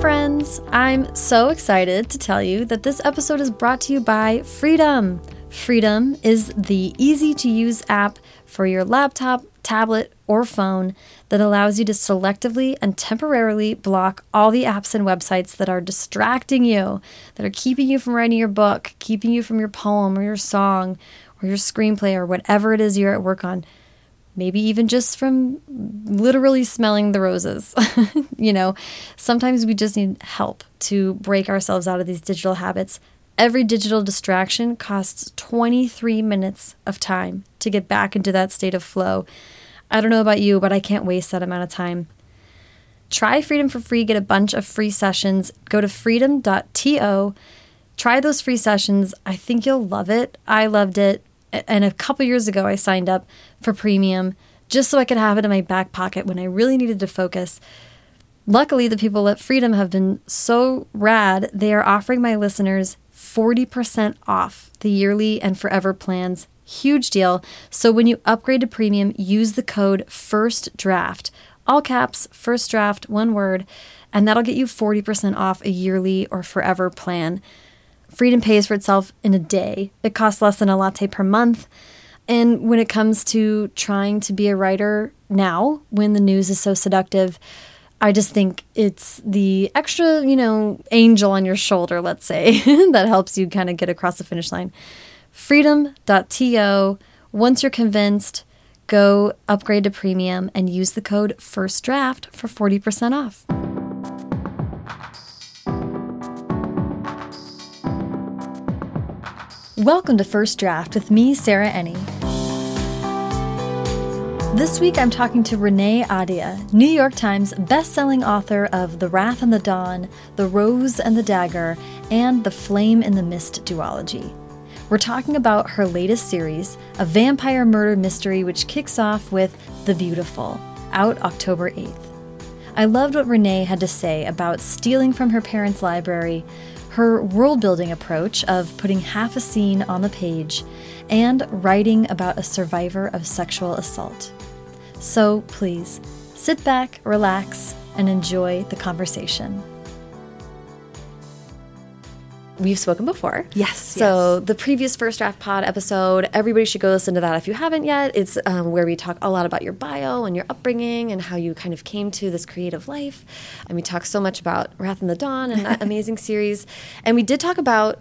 friends! I'm so excited to tell you that this episode is brought to you by Freedom. Freedom is the easy to use app for your laptop, tablet, or phone that allows you to selectively and temporarily block all the apps and websites that are distracting you, that are keeping you from writing your book, keeping you from your poem or your song or your screenplay or whatever it is you're at work on maybe even just from literally smelling the roses. you know, sometimes we just need help to break ourselves out of these digital habits. Every digital distraction costs 23 minutes of time to get back into that state of flow. I don't know about you, but I can't waste that amount of time. Try Freedom for free, get a bunch of free sessions. Go to freedom.to. Try those free sessions. I think you'll love it. I loved it and a couple years ago, I signed up for premium just so I could have it in my back pocket when I really needed to focus. Luckily, the people at Freedom have been so rad, they are offering my listeners 40% off the yearly and forever plans. Huge deal. So when you upgrade to premium, use the code FIRST DRAFT, all caps, first draft, one word, and that'll get you 40% off a yearly or forever plan. Freedom pays for itself in a day. It costs less than a latte per month. And when it comes to trying to be a writer now, when the news is so seductive, I just think it's the extra, you know, angel on your shoulder, let's say, that helps you kind of get across the finish line. Freedom.to. Once you're convinced, go upgrade to premium and use the code FIRSTDRAFT for 40% off. Welcome to First Draft with me, Sarah Enni. This week I'm talking to Renee Ahdieh, New York Times bestselling author of The Wrath and the Dawn, The Rose and the Dagger, and The Flame in the Mist duology. We're talking about her latest series, a vampire murder mystery which kicks off with The Beautiful, out October 8th. I loved what Renee had to say about stealing from her parents' library, her world building approach of putting half a scene on the page, and writing about a survivor of sexual assault. So please sit back, relax, and enjoy the conversation. We've spoken before. Yes. So yes. the previous first draft pod episode, everybody should go listen to that if you haven't yet. It's um, where we talk a lot about your bio and your upbringing and how you kind of came to this creative life. And we talk so much about Wrath in the Dawn and that amazing series. And we did talk about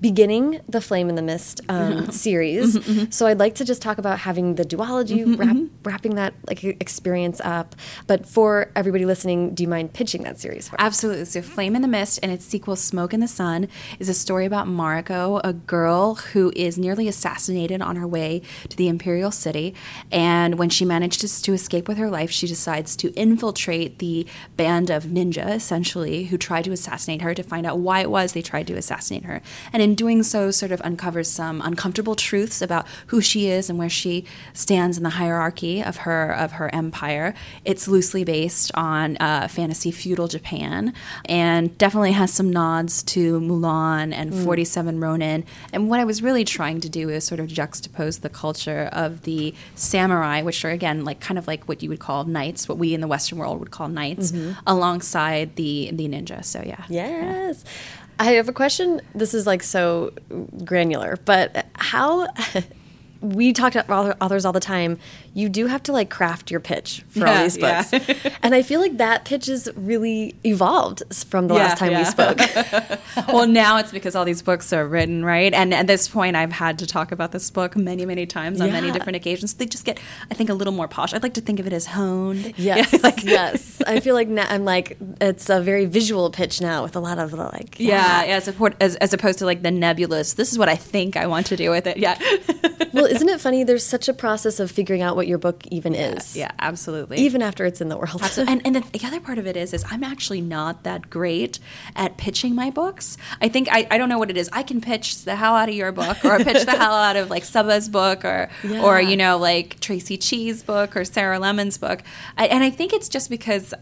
beginning the Flame in the Mist um, series. Mm-hmm, mm-hmm. So I'd like to just talk about having the duology, mm-hmm, wrap, mm-hmm. wrapping that like experience up. But for everybody listening, do you mind pitching that series? For Absolutely. So Flame in the Mist and its sequel, Smoke in the Sun, is a story about Mariko, a girl who is nearly assassinated on her way to the Imperial City. And when she manages to escape with her life, she decides to infiltrate the band of ninja, essentially, who tried to assassinate her to find out why it was they tried to assassinate her. And in doing so, sort of uncovers some uncomfortable truths about who she is and where she stands in the hierarchy of her of her empire. It's loosely based on uh, fantasy feudal Japan, and definitely has some nods to Mulan and mm. Forty Seven Ronin. And what I was really trying to do is sort of juxtapose the culture of the samurai, which are again like kind of like what you would call knights, what we in the Western world would call knights, mm-hmm. alongside the the ninja. So yeah. Yes. Yeah. I have a question. This is like so granular, but how we talk to authors all the time. You do have to like craft your pitch for yeah, all these books, yeah. and I feel like that pitch is really evolved from the yeah, last time we spoke. well, now it's because all these books are written, right? And at this point, I've had to talk about this book many, many times on many different occasions. They just get, I think, a little more posh. I'd like to think of it as honed. Yes, like, yes. I feel like now I'm like it's a very visual pitch now with a lot of the like yeah, yeah, as, as, as opposed to like the nebulous. This is what I think I want to do with it. Yeah. well, isn't it funny? There's such a process of figuring out what your book even is. Yeah, absolutely. Even after it's in the world. Absolutely. And, and the, the, other part of it is, is I'm actually not that great at pitching my books. I think I, I don't know what it is. I can pitch the hell out of your book, or pitch the hell out of like Sabaa's book, or yeah. or you know like Traci Chee's book or Sarah Lemon's book. I, and I think it's just because because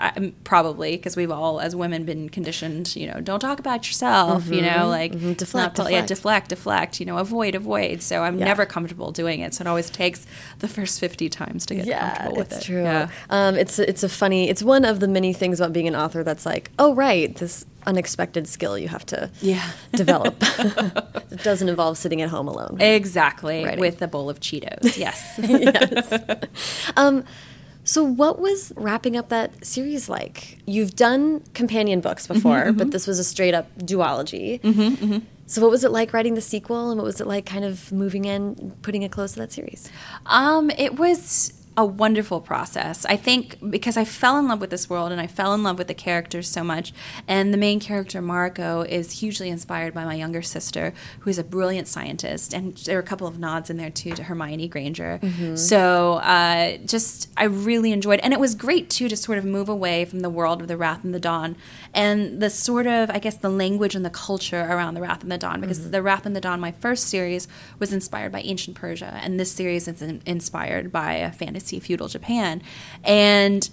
probably because we've all as women been conditioned, you know, don't talk about yourself, you know, like Mhm. Deflect, not- yeah, deflect. deflect, deflect, you know, avoid, avoid. So I'm Yeah. never comfortable doing it. So it always takes the first 50 times to get Yeah, comfortable with it's it. true. Yeah. Um, it's it's a funny. It's one of the many things about being an author that's like, oh right, this unexpected skill you have to Yeah. develop. it doesn't involve sitting at home alone. Exactly. Writing. With a bowl of Cheetos. Yes. Um, so what was wrapping up that series like? You've done companion books before, but this was a straight up duology. Mm-hmm, So what was it like writing the sequel, and what was it like kind of moving in, putting a close to that series? Um, it was a wonderful process. I think because I fell in love with this world and I fell in love with the characters so much. And the main character, Mariko, is hugely inspired by my younger sister, who is a brilliant scientist. And there are a couple of nods in there too to Hermione Granger. So uh, just, I really enjoyed And it was great too to sort of move away from the world of the Wrath and the Dawn and the sort of, I guess, the language and the culture around the Wrath and the Dawn. Because the Wrath and the Dawn, my first series, was inspired by ancient Persia. And this series is in- inspired by a fantasy feudal Japan. And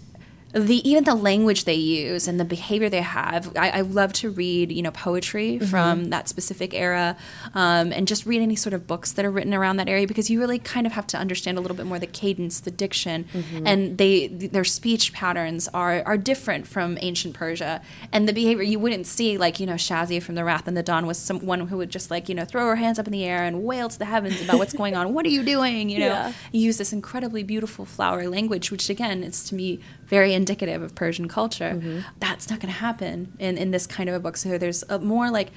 the even the language they use and the behavior they have, I, I love to read you know poetry from that specific era, um, and just read any sort of books that are written around that area because you really kind of have to understand a little bit more the cadence, the diction, and they their speech patterns are are different from ancient Persia, and the behavior you wouldn't see like you know Shazia from the Wrath and the Dawn was someone who would just like you know throw her hands up in the air and wail to the heavens about what's going on. What are you doing? You know, Yeah. use this incredibly beautiful flowery language, which again is to me very indicative of Persian culture. That's not going to happen in, in this kind of a book. So there's a more like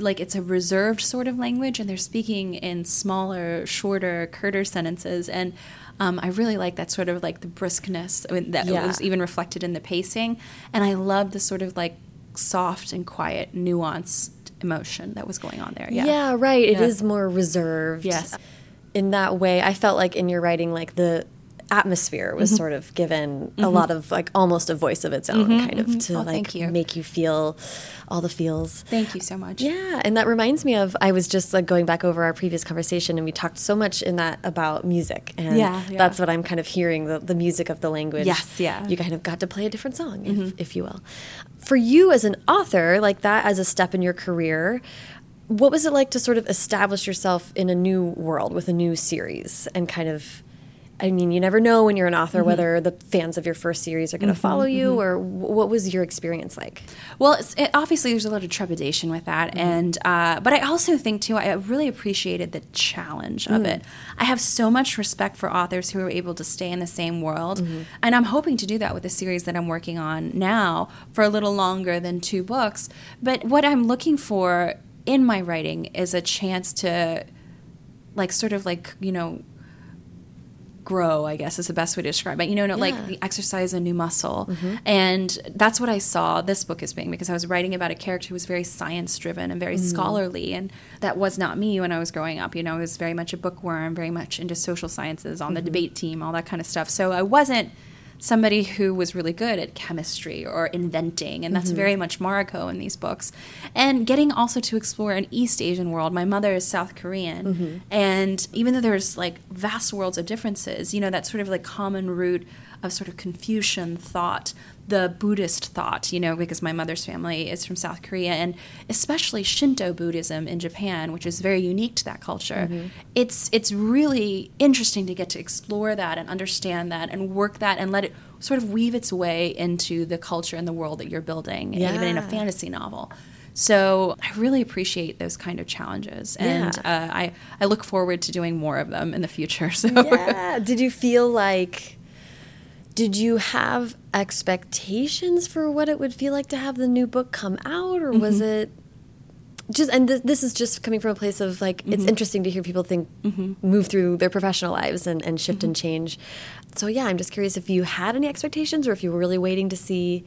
like it's a reserved sort of language, and they're speaking in smaller, shorter, curter sentences, and um, I really like that sort of like the briskness I mean, that Yeah. was even reflected in the pacing, and I love the sort of like soft and quiet, nuanced emotion that was going on there. Yeah, yeah right. It is Yeah. more reserved. Yes. In that way, I felt like in your writing, like the atmosphere was Mm-hmm. sort of given a lot of like almost a voice of its own, kind of to Oh, like you. make you feel all the feels. Thank you so much. Yeah, and that reminds me of I was just like going back over our previous conversation, and we talked so much in that about music, and Yeah, yeah. that's what I'm kind of hearing the, the music of the language. Yes, yeah. Mm-hmm. You kind of got to play a different song, if, if you will. For you as an author, like that as a step in your career, what was it like to sort of establish yourself in a new world with a new series and kind of? I mean, you never know when you're an author Mm-hmm. whether the fans of your first series are going to mm-hmm, follow you, mm-hmm. or wh- what was your experience like? Well, it's, it, obviously, there's a lot of trepidation with that, mm-hmm. and uh, but I also think too, I really appreciated the challenge of mm. it. I have so much respect for authors who are able to stay in the same world, and I'm hoping to do that with the series that I'm working on now for a little longer than two books. But what I'm looking for in my writing is a chance to, like, sort of like you know grow i guess is the best way to describe it. You know no, Yeah. like the exercise a new muscle. Mm-hmm. And that's what i saw this book as being because i was writing about a character who was very science driven and very mm-hmm. scholarly and that was not me when i was growing up. You know i was very much a bookworm very much into social sciences on the mm-hmm. debate team all that kind of stuff. So i wasn't somebody who was really good at chemistry or inventing, and that's mm-hmm. very much Mariko in these books. And getting also to explore an East Asian world. My mother is South Korean, mm-hmm. and even though there's like vast worlds of differences, you know, that sort of like common root of sort of Confucian thought, the Buddhist thought, you know, because my mother's family is from South Korea, and especially Shinto Buddhism in Japan, which is very unique to that culture. It's it's really interesting to get to explore that and understand that and work that and let it sort of weave its way into the culture and the world that you're building, even in a fantasy novel. So I really appreciate those kind of challenges, and Yeah. uh, I I look forward to doing more of them in the future. So yeah. Did you feel like? Did you have expectations for what it would feel like to have the new book come out, or was mm-hmm. it just? And th- this is just coming from a place of like it's mm-hmm. interesting to hear people think mm-hmm. move through their professional lives and, and shift and change. So yeah, I'm just curious if you had any expectations, or if you were really waiting to see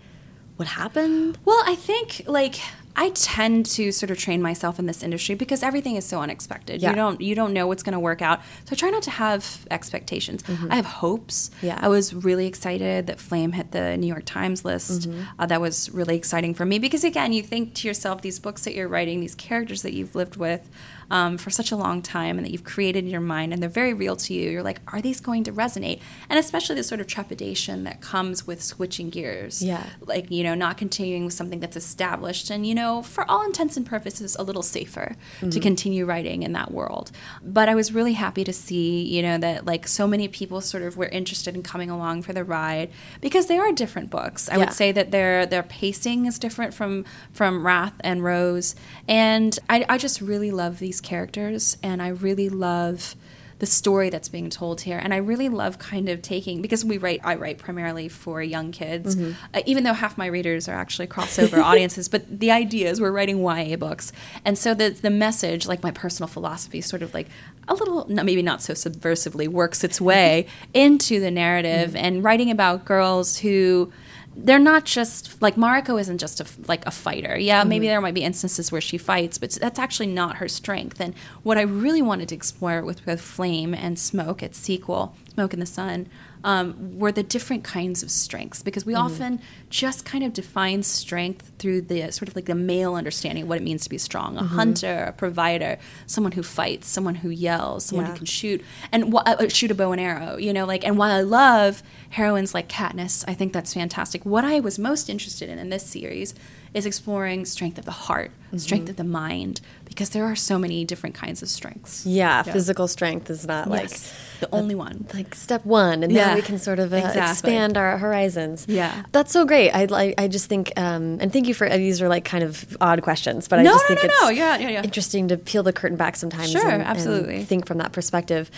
what happened. Well, I think like I tend to sort of train myself in this industry because everything is so unexpected. Yeah. You don't you don't know what's going to work out. So I try not to have expectations. I have hopes. Yeah. I was really excited that Flame hit the New York Times list. Mm-hmm. Uh, that was really exciting for me because again, you think to yourself these books that you're writing, these characters that you've lived with, um, for such a long time and that you've created in your mind and they're very real to you, you're like, are these going to resonate? And especially the sort of trepidation that comes with switching gears. Yeah. Like, you know, not continuing with something that's established and, you know, for all intents and purposes, a little safer to Mm-hmm. continue writing in that world. But I was really happy to see, you know, that like so many people sort of were interested in coming along for the ride because they are different books. I Yeah. would say that their their pacing is different from from Wrath and Rose. And I, I just really love these characters and I really love the story that's being told here. And i really love kind of taking because we write i write primarily for young kids uh, even though half my readers are actually crossover audiences but the idea is we're writing ya books. And so the, the message like my personal philosophy sort of like a little no, maybe not so subversively works its way into the narrative and writing about girls who they're not just like Mariko isn't just a, like a fighter. Yeah, mm-hmm. maybe there might be instances where she fights, but that's actually not her strength. And what I really wanted to explore with both Flame and Smoke, its sequel, Smoke in the Sun, um, were the different kinds of strengths because we often just kind of define strength through the sort of like the male understanding of what it means to be strong a hunter a provider someone who fights someone who yells someone Yeah. who can shoot and wh- uh, shoot a bow and arrow you know like and while i love heroines like katniss i think that's fantastic. What i was most interested in in this series is exploring strength of the heart strength of the mind because there are so many different kinds of strengths Yeah, physical strength is not Yes, the only one like like step one, and Yeah, now we can sort of uh, exactly. expand our horizons. Yeah. that's so great. I I, I just think, um, and thank you for uh, these are like kind of odd questions, but I No, just no, think no, it's no. Yeah, yeah, yeah. interesting to peel the curtain back sometimes. Sure, and, and absolutely. think from that perspective.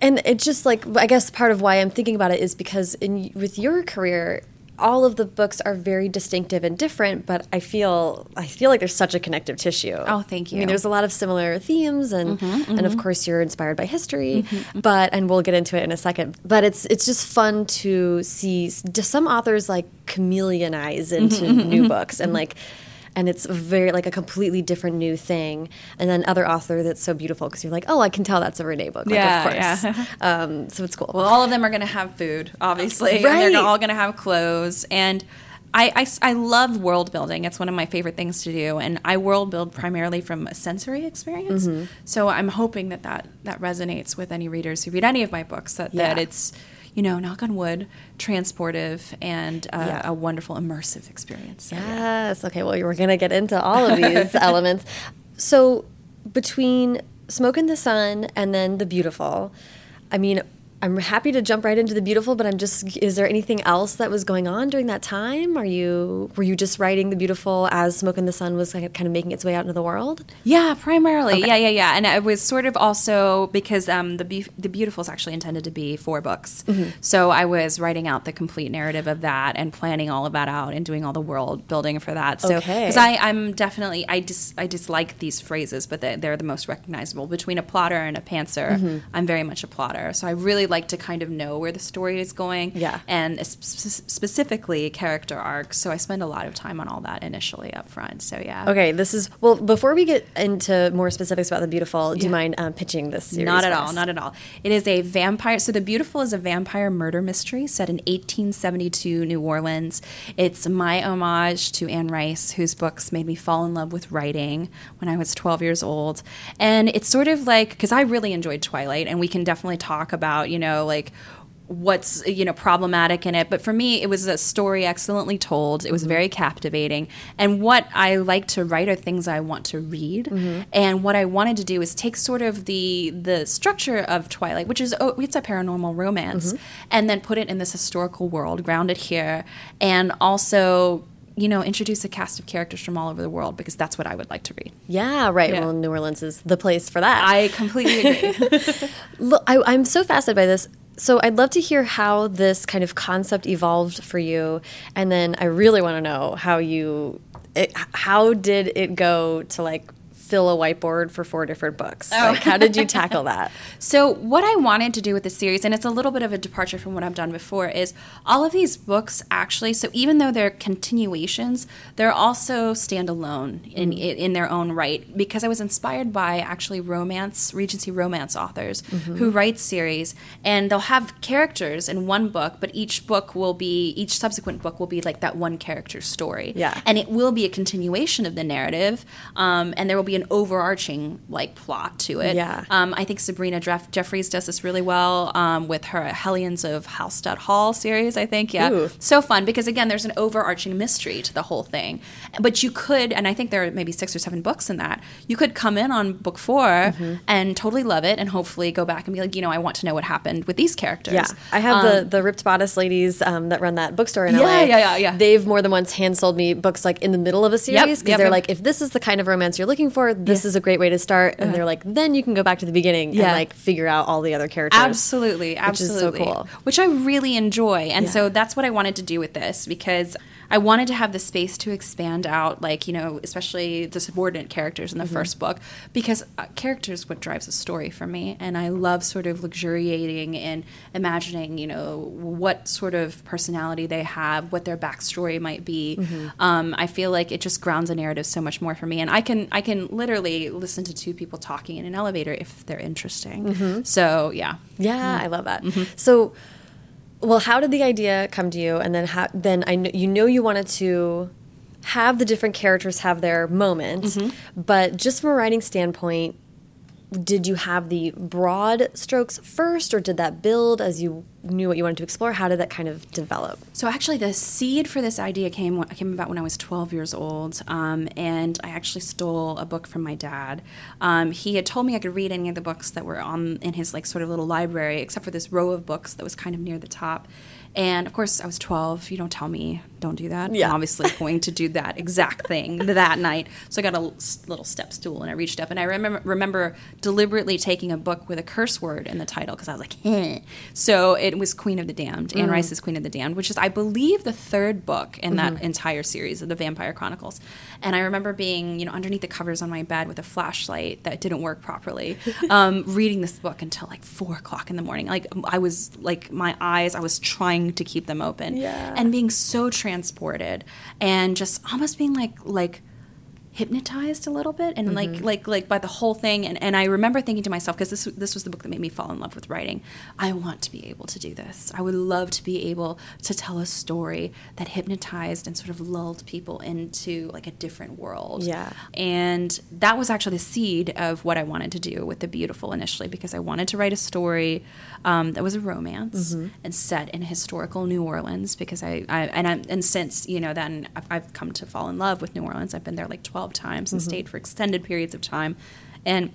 And it's just like I guess part of why I'm thinking about it is because in with your career, all of the books are very distinctive and different, but I feel I feel like there's such a connective tissue. Oh, thank I mean, you. there's a lot of similar themes, and mm-hmm, and of mm-hmm. course you're inspired by history, mm-hmm, mm-hmm, but and we'll get into it in a second. But it's it's just fun to see some authors like chameleonize into Mm-hmm, new books and like. And it's very like a completely different new thing, and then other author that's so beautiful because you're like, oh, I can tell that's a Renee book. Like, Yeah, of course. yeah. Um, so it's cool. Well, all of them are going to have food, obviously. And Right. they're all going to have clothes. And I I love world building. It's one of my favorite things to do. And I world build primarily from a sensory experience. Mm-hmm. So I'm hoping that, that that resonates with any readers who read any of my books, that, that it's, you know, knock on wood, transportive, and uh, Yeah. a wonderful immersive experience. So, Yes. Okay. Well, we're going to get into all of these elements. So, between Smoke in the Sun and then The Beautiful, I mean, I'm happy to jump right into The Beautiful, but I'm just is there anything else that was going on during that time? Are you were you just writing The Beautiful as Smoke in the Sun was kind of kind of making its way out into the world? Yeah, primarily. Yeah, yeah, yeah. And it was sort of also because um, the Be- the Beautiful is actually intended to be four books. Mm-hmm. So I was writing out the complete narrative of that and planning all of that out and doing all the world building for that. So Okay. because I I'm definitely I dis I dislike these phrases, but they- they're the most recognizable between a plotter and a pantser. Mm-hmm. I'm very much a plotter, so I really like to kind of know where the story is going. Yeah. and s- s- specifically character arcs. So I spend a lot of time on all that initially up front. So yeah. Okay, this is well. Before we get into more specifics about the beautiful, do you mind um, pitching this series? Not at all, not at all. It is a vampire. So, The Beautiful is a vampire murder mystery set in 1872 New Orleans. It's my homage to Anne Rice, whose books made me fall in love with writing when I was 12 years old. And it's sort of like, because I really enjoyed Twilight, and we can definitely talk about, you know, like, what's you know problematic in it. But for me it was a story excellently told. It was mm-hmm. very captivating. And what i like to write are things i want to read. Mm-hmm. And what i wanted to do is take sort of the the structure of twilight which is oh, it's a paranormal romance mm-hmm. and then put it in this historical world ground it here and also you know introduce a cast of characters from all over the world because that's what i would like to read Yeah, right. Yeah. Well, New Orleans is the place for that. i completely agree Look, I, I'm so fascinated by this. So I'd love to hear how this kind of concept evolved for you, and then I really want to know how you, it, how did it go to like fill a whiteboard for four different books? Oh. Like, how did you tackle that? So, what I wanted to do with the series, and it's a little bit of a departure from what I've done before, is all of these books actually. So, even though they're continuations, they're also standalone in in their own right. Because I was inspired by actually romance, Regency romance authors who write series, and they'll have characters in one book, but each book will be each subsequent book will be like that one character's story. Yeah. and it will be a continuation of the narrative, um, and there will be an overarching like plot to it. Yeah. Um, I think Sabrina Jeff- Jeffries does this really well um, with her Hellions of Halstead Hall series. I think, yeah, Ooh. so fun because again, there's an overarching mystery to the whole thing. But you could, and I think there are maybe six or seven books in that. You could come in on book 4 Mm-hmm. and totally love it, and hopefully go back and be like, you know, I want to know what happened with these characters. Yeah, I have the the ripped bodice ladies um, that run that bookstore in Yeah, LA. yeah, yeah, yeah. They've more than once hand sold me books like in the middle of a series because yep, they're yep. like, if this is the kind of romance you're looking for, this is a great way to start. And they're uh-huh. like, then you can go back to the beginning and like figure out all the other characters. Absolutely, Which is so absolutely. cool. Which I really enjoy. And Yeah. so that's what I wanted to do with this because I wanted to have the space to expand out, like, you know, especially the subordinate characters Mm-hmm. in the first book, because uh, characters what drives a story for me. And I love sort of luxuriating in imagining, you know, what sort of personality they have, what their backstory might be. Mm-hmm. Um, I feel like it just grounds a narrative so much more for me. And I can, I can literally listen to two people talking in an elevator if they're interesting. Mm-hmm. So, yeah. Yeah, I love that. Mm-hmm. So, well, how did the idea come to you? And then, how, then I kn- you know you wanted to have the different characters have their moment, Mm-hmm. but just from a writing standpoint, did you have the broad strokes first, or did that build as you knew what you wanted to explore? How did that kind of develop? So actually, the seed for this idea came came about when I was 12 years old, um, and I actually stole a book from my dad. Um, he had told me I could read any of the books that were on in his like sort of little library, except for this row of books that was kind of near the top. And of course, I was 12. You don't tell me don't do that. Yeah. I'm obviously going to do that exact thing that night. So I got a little step stool and I reached up and I remember remember deliberately taking a book with a curse word in the title because I was like, Heh. so it was Queen of the Damned, Anne Rice's Queen of the Damned, which is I believe the third book in that entire series of the Vampire Chronicles. And I remember being you know underneath the covers on my bed with a flashlight that didn't work properly, um, reading this book until like four o'clock in the morning. Like I was like my eyes, I was trying to keep them open, Yeah. and being so transported and just almost being like like hypnotized a little bit and like like like by the whole thing. And, and I remember thinking to myself because this this was the book that made me fall in love with writing I want to be able to do this. I would love to be able to tell a story that hypnotized and sort of lulled people into like a different world. Yeah. and that was actually the seed of what I wanted to do with the beautiful initially because I wanted to write a story um, that was a romance and set in historical New Orleans because I, I and I, and since you know then I've, I've come to fall in love with New Orleans. I've been there like twelve times and stayed for extended periods of time, and.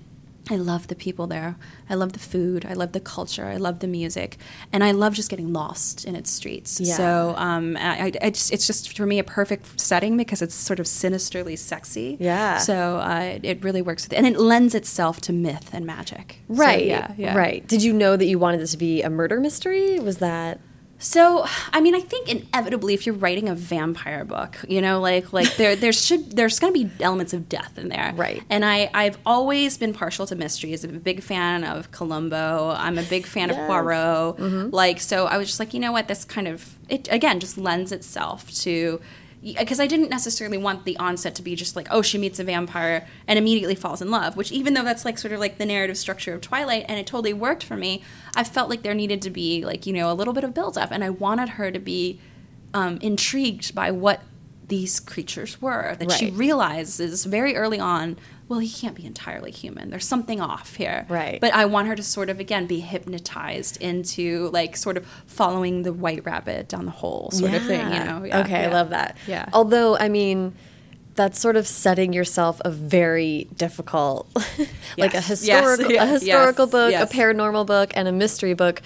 I love the people there. I love the food. I love the culture. I love the music, and I love just getting lost in its streets. Yeah. So, um, I, I just, it's just for me a perfect setting because it's sort of sinisterly sexy. Yeah. So uh, it really works with it, and it lends itself to myth and magic. So, Right. yeah. Yeah. Right. Did you know that you wanted this to be a murder mystery? Was that So, I mean, I think inevitably, if you're writing a vampire book, you know, like like there there should there's going to be elements of death in there, Right. And I I've always been partial to mysteries. I'm a big fan of Columbo. I'm a big fan Yes. of Poirot. Mm-hmm. Like, so I was just like, you know what, this kind of it again just lends itself to. Because I didn't necessarily want the onset to be just like, oh, she meets a vampire and immediately falls in love, which even though that's like sort of like the narrative structure of Twilight and it totally worked for me, I felt like there needed to be like, you know, a little bit of build up and I wanted her to be um, intrigued by what these creatures were. That she realizes very early on, well, he can't be entirely human. There's something off here. Right. But I want her to sort of again be hypnotized into like sort of following the white rabbit down the hole sort of thing. You Yeah. know? Yeah, okay, I love that. Yeah. Although, I mean, that's sort of setting yourself a very difficult, like a historical, Yes. a historical Yes. book, Yes. a paranormal book, and a mystery book.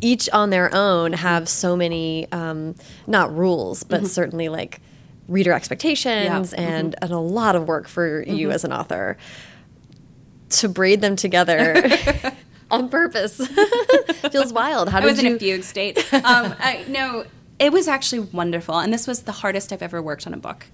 Each on their own have so many, um, not rules, but certainly like reader expectations Mm-hmm. Yeah. Mm-hmm. and, and a lot of work for you as an author to braid them together on purpose feels wild. How I did was you? in a fugue state. Um, I, no, it was actually wonderful, and this was the hardest I've ever worked on a book.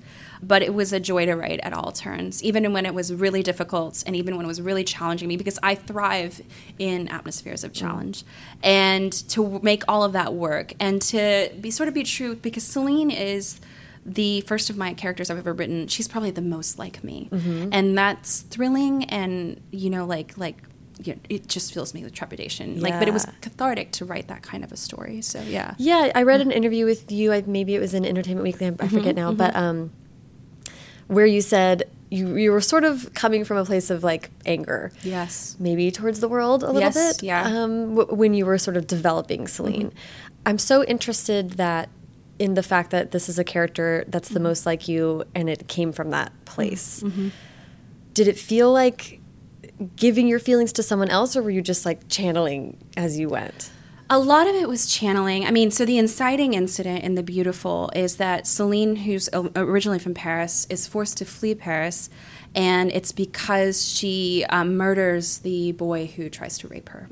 But it was a joy to write at all turns, even when it was really difficult, and even when it was really challenging me, because I thrive in atmospheres of challenge, and to make all of that work, and to be sort of be true, because Celine is the first of my characters I've ever written. She's probably the most like me, mm-hmm. and that's thrilling, and you know, like like you know, it just fills me with trepidation. Like, but it was cathartic to write that kind of a story. So yeah, Yeah, I read an mm-hmm. interview with you. I, maybe it was in Entertainment Weekly. I, I mm-hmm, forget now, but um, where you said you you were sort of coming from a place of like anger. Yes. Maybe towards the world a little Yes, bit. yeah. Um, w- when you were sort of developing Celine, I'm so interested that in the fact that this is a character that's the mm-hmm. most like you, and it came from that mm-hmm. place. Mm-hmm. Did it feel like giving your feelings to someone else, or were you just like channeling as you went? A lot of it was channeling. I mean, so the inciting incident in The Beautiful is that Celine, who's originally from Paris, is forced to flee Paris, and it's because she um, murders the boy who tries to rape her,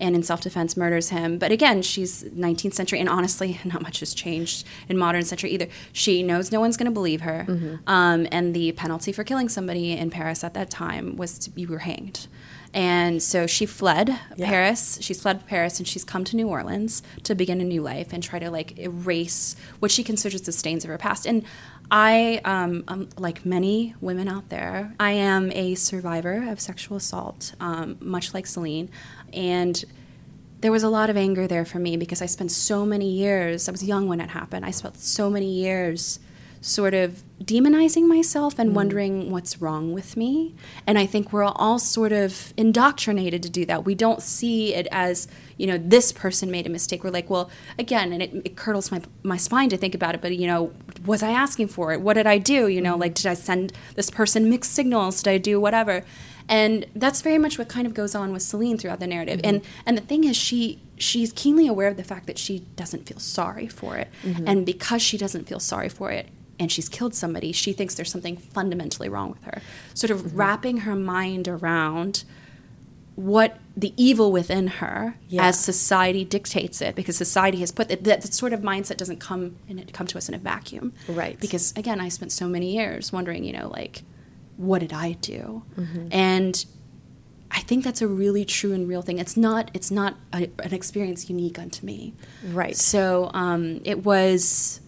and in self defense murders him. But again, she's 19th century, and honestly, not much has changed in modern century either. She knows no one's going to believe her, um, and the penalty for killing somebody in Paris at that time was to were hanged. And so she fled Yeah. Paris. She's fled Paris and she's come to New Orleans to begin a new life and try to like erase what she considers the stains of her past. And I, um, um, like many women out there, I am a survivor of sexual assault, um, much like Celine. And there was a lot of anger there for me because I spent so many years, I was young when it happened, I spent so many years sort of demonizing myself and wondering what's wrong with me. And I think we're all sort of indoctrinated to do that. We don't see it as, you know, this person made a mistake. We're like, well, again, and it, it curdles my, my spine to think about it, but, you know, was I asking for it? What did I do? You know, like, mm-hmm. did I send this person mixed signals? Did I do whatever? And that's very much what kind of goes on with Celine throughout the narrative. Mm-hmm. And and the thing is, she she's keenly aware of the fact that she doesn't feel sorry for it, mm-hmm. and because she doesn't feel sorry for it, and she's killed somebody, she thinks there's something fundamentally wrong with her. Sort of wrapping her mind around what the evil within her Yeah. as society dictates it because society has put that, that sort of mindset doesn't come in it come to us in a vacuum Right. because again i spent so many years wondering you know like what did i do Mm-hmm. and i think that's a really true and real thing it's not it's not a, an experience unique unto me Right. so um, it was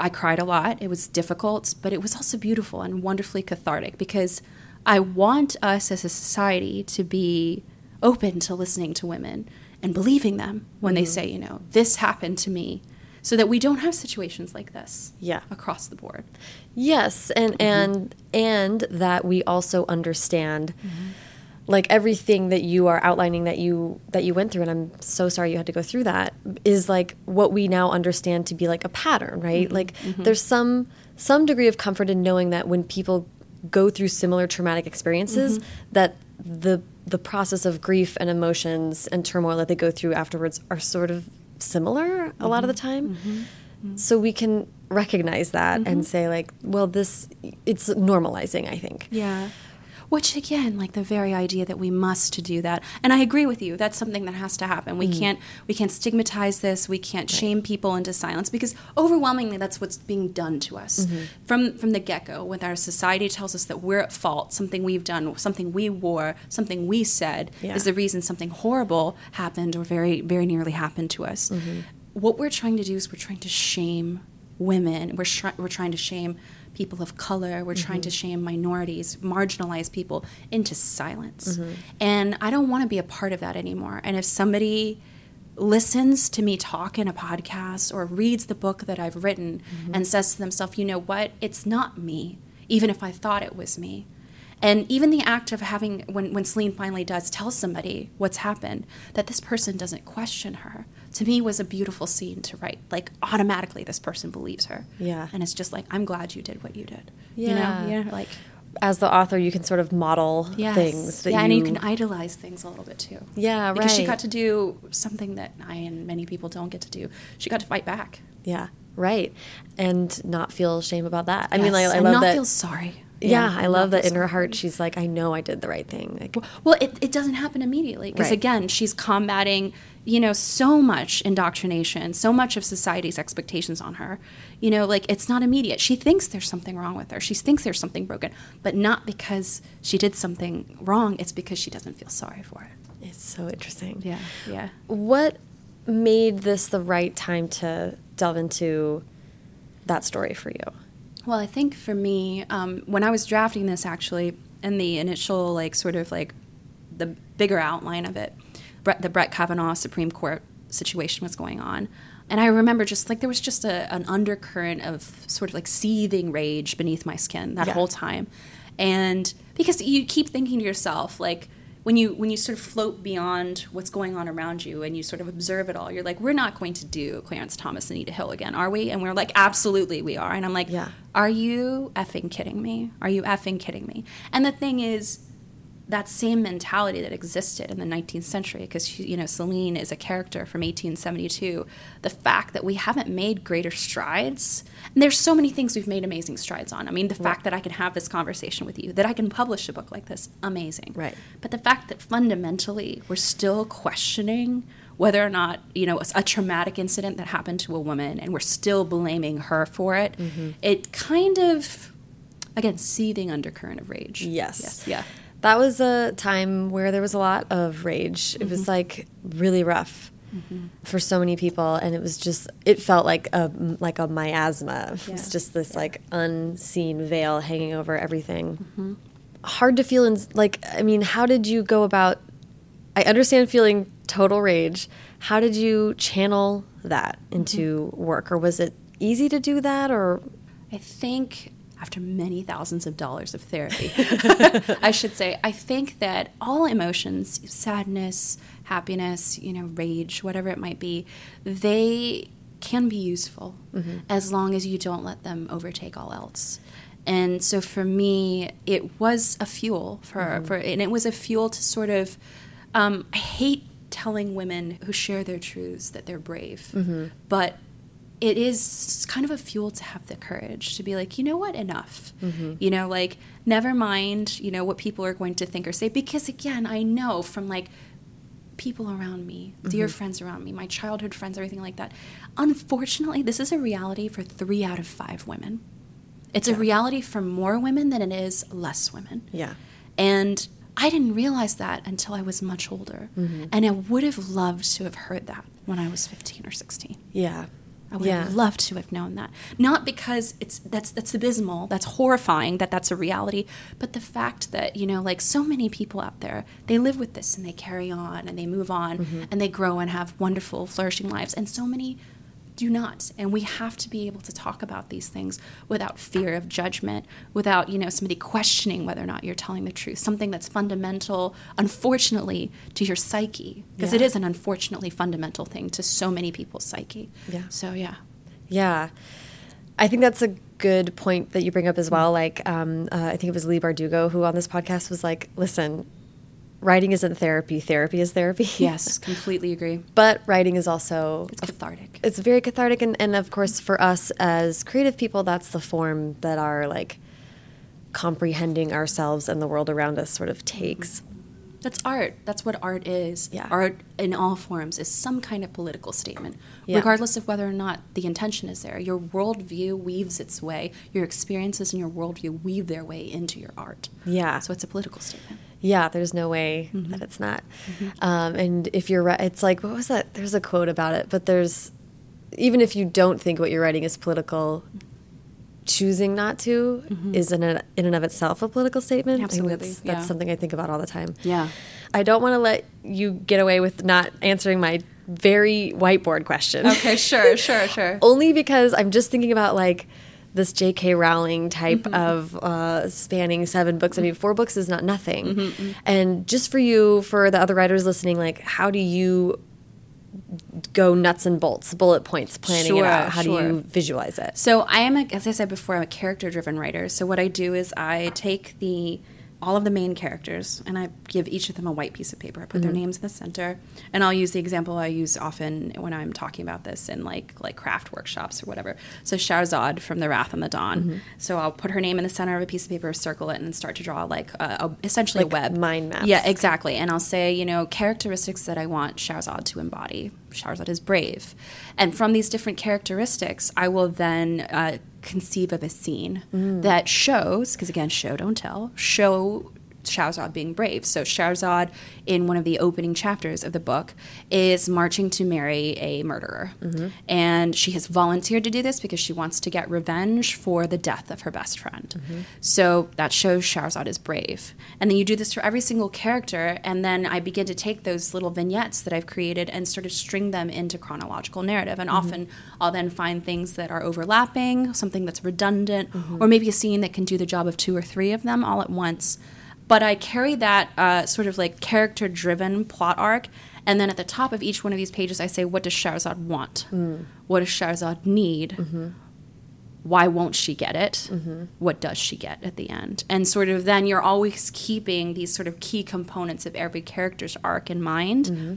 I cried a lot. It was difficult, but it was also beautiful and wonderfully cathartic because I want us as a society to be open to listening to women and believing them when they mm-hmm. say, you know, this happened to me, so that we don't have situations like this Yeah. across the board. Yes, and mm-hmm. and and that we also understand mm-hmm. like everything that you are outlining that you that you went through and I'm so sorry you had to go through that is like what we now understand to be like a pattern, right? Like there's some some degree of comfort in knowing that when people go through similar traumatic experiences mm-hmm. that the the process of grief and emotions and turmoil that they go through afterwards are sort of similar a lot of the mm-hmm. time. Mm-hmm. So we can recognize that and say like well this it's normalizing i think. Yeah. Which again, like the very idea that we must to do that, and I agree with you. That's something that has to happen. We mm. can't we can't stigmatize this. We can't shame people into silence because overwhelmingly that's what's being done to us mm-hmm. from from the get go. When our society tells us that we're at fault, something we've done, something we wore, something we said Yeah. is the reason something horrible happened or very very nearly happened to us. Mm-hmm. What we're trying to do is we're trying to shame women. We're try- we're trying to shame people of color. We're trying to mm-hmm. shame minorities, marginalized people into silence. Mm-hmm. And I don't want to be a part of that anymore. And if somebody listens to me talk in a podcast or reads the book that I've written mm-hmm. and says to themselves, you know what, it's not me, even if I thought it was me. And even the act of having, when, when Celine finally does tell somebody what's happened, that this person doesn't question her, to me was a beautiful scene to write. Like, automatically, this person believes her. Yeah. And it's just like, I'm glad you did what you did. Yeah. You know? Know, like, as the author you can sort of model yes. things that yeah, you and you can idolize things a little bit too. Yeah, right. Because she got to do something that I and many people don't get to do. She got to fight back. yeah right and not feel shame about that i mean Yes, like, i and love not that feel sorry. yeah, and i love that in her heart she's like i know i did the right thing like Well, it, it doesn't happen immediately because Right. again, she's combating, you know, so much indoctrination, so much of society's expectations on her. You know, like it's not immediate. She thinks there's something wrong with her. She thinks there's something broken, but not because she did something wrong. It's because she doesn't feel sorry for it. it's so interesting Yeah, yeah. what made this the right time to delve into that story for you Well, I think for me, um, when I was drafting this, actually, in the initial, like, sort of like the bigger outline of it, Brett, the Brett Kavanaugh Supreme Court situation was going on. And I remember just like there was just a, an undercurrent of sort of like seething rage beneath my skin that Yeah. whole time. and because you keep thinking to yourself like when you when you sort of float beyond what's going on around you and you sort of observe it all you're like we're not going to do clarence thomas and anita hill again are we and we're like absolutely we are and i'm like Yeah. are you effing kidding me are you effing kidding me and the thing is that same mentality that existed in the 19th century because you know Celine is a character from 1872 the fact that we haven't made greater strides and there's so many things we've made amazing strides on. I mean the fact that I can have this conversation with you that I can publish a book like this amazing. Right. but the fact that fundamentally we're still questioning whether or not you know a traumatic incident that happened to a woman and we're still blaming her for it mm-hmm. it kind of again seething undercurrent of rage. Yes. yes yeah That was a time where there was a lot of rage. It was mm-hmm. like really rough mm-hmm. for so many people, and it was just it felt like a like a miasma. It Yeah. was just this like unseen veil hanging over everything. Mm-hmm. Hard to feel in like I mean, how did you go about? I understand feeling total rage. How did you channel that into work, or was it easy to do that, or I think after many thousands of dollars of therapy, I should say, I think that all emotions, sadness, happiness, you know, rage, whatever it might be, they can be useful mm-hmm. as long as you don't let them overtake all else. And so for me, it was a fuel for, mm-hmm. for and it was a fuel to sort of, um, I hate telling women who share their truths that they're brave, mm-hmm. but it is kind of a fuel to have the courage to be like, you know what, enough. Mm-hmm. You know, like, never mind, you know, what people are going to think or say. Because again, I know from like people around me, dear mm-hmm. friends around me, my childhood friends, everything like that. Unfortunately, this is a reality for three out of five women. It's a reality for more women than it is less women. yeah, And I didn't realize that until I was much older. Mm-hmm. And I would have loved to have heard that when I was 15 or 16. yeah, I would yeah. have loved to have known that. Not because it's that's that's abysmal, that's horrifying that that's a reality, but the fact that, you know, like so many people out there, they live with this and they carry on and they move on Mm-hmm. and they grow and have wonderful flourishing lives and so many do not. And we have to be able to talk about these things without fear of judgment, without, you know, somebody questioning whether or not you're telling the truth, something that's fundamental, unfortunately, to your psyche. Because it Yeah. is an unfortunately fundamental thing to so many people's psyche. Yeah. So, yeah. Yeah. I think that's a good point that you bring up as well. Like, um, uh, I think it was Leigh Bardugo who on this podcast was like, listen, writing isn't therapy, therapy is therapy. Yes, completely agree. but writing is also, It's cathartic. it's very cathartic. And, and of course, for us as creative people, that's the form that our like comprehending ourselves and the world around us sort of takes. That's art. That's what art is. Yeah. Art in all forms is some kind of political statement, Yeah. regardless of whether or not the intention is there. Your worldview weaves its way, your experiences and your worldview weave their way into your art. Yeah. So it's a political statement. Yeah, there's no way mm-hmm. that it's not. Mm-hmm. Um, and if you're right, it's like, what was that? There's a quote about it, but there's, even if you don't think what you're writing is political, choosing not to mm-hmm. is in, a, in and of itself a political statement. Absolutely, That's, that's yeah. something I think about all the time. Yeah. I don't want to let you get away with not answering my very whiteboard question. Okay, sure, sure, sure. Only because I'm just thinking about like this J.K. Rowling type Mm-hmm. of uh, spanning seven books. I mean, four books is not nothing. Mm-hmm, And just for you, for the other writers listening, like, how do you go nuts and bolts, bullet points, planning Sure, it out? How do you visualize it? So I am, a, as I said before, I'm a character-driven writer. So what I do is I take the all of the main characters and I give each of them a white piece of paper. I put their mm-hmm. names in the center, and I'll use the example I use often when I'm talking about this in like like craft workshops or whatever. So Shahrazad from The Wrath and the Dawn. Mm-hmm. So I'll put her name in the center of a piece of paper, circle it, and start to draw like a, a, essentially Like a web mind map. Yeah, exactly. And I'll say, you know, characteristics that I want Shahrazad to embody. Shahrazad is brave. And from these different characteristics, I will then uh, conceive of a scene mm. that shows, because again, show, don't tell, show Shahrazad being brave. So Shahrazad, in one of the opening chapters of the book, is marching to marry a murderer, mm-hmm. and she has volunteered to do this because she wants to get revenge for the death of her best friend. Mm-hmm. So that shows Shahrazad is brave. And then you do this for every single character, and then I begin to take those little vignettes that I've created and sort of string them into chronological narrative. And mm-hmm. often I'll then find things that are overlapping, something that's redundant, or maybe a scene that can do the job of two or three of them all at once. But I carry that uh, sort of like character driven plot arc. And then at the top of each one of these pages, I say, what does Shahrazad want? Mm. What does Shahrazad need? Mm-hmm. why won't she get it? Mm-hmm. What does she get at the end? And sort of then you're always keeping these sort of key components of every character's arc in mind. Mm-hmm.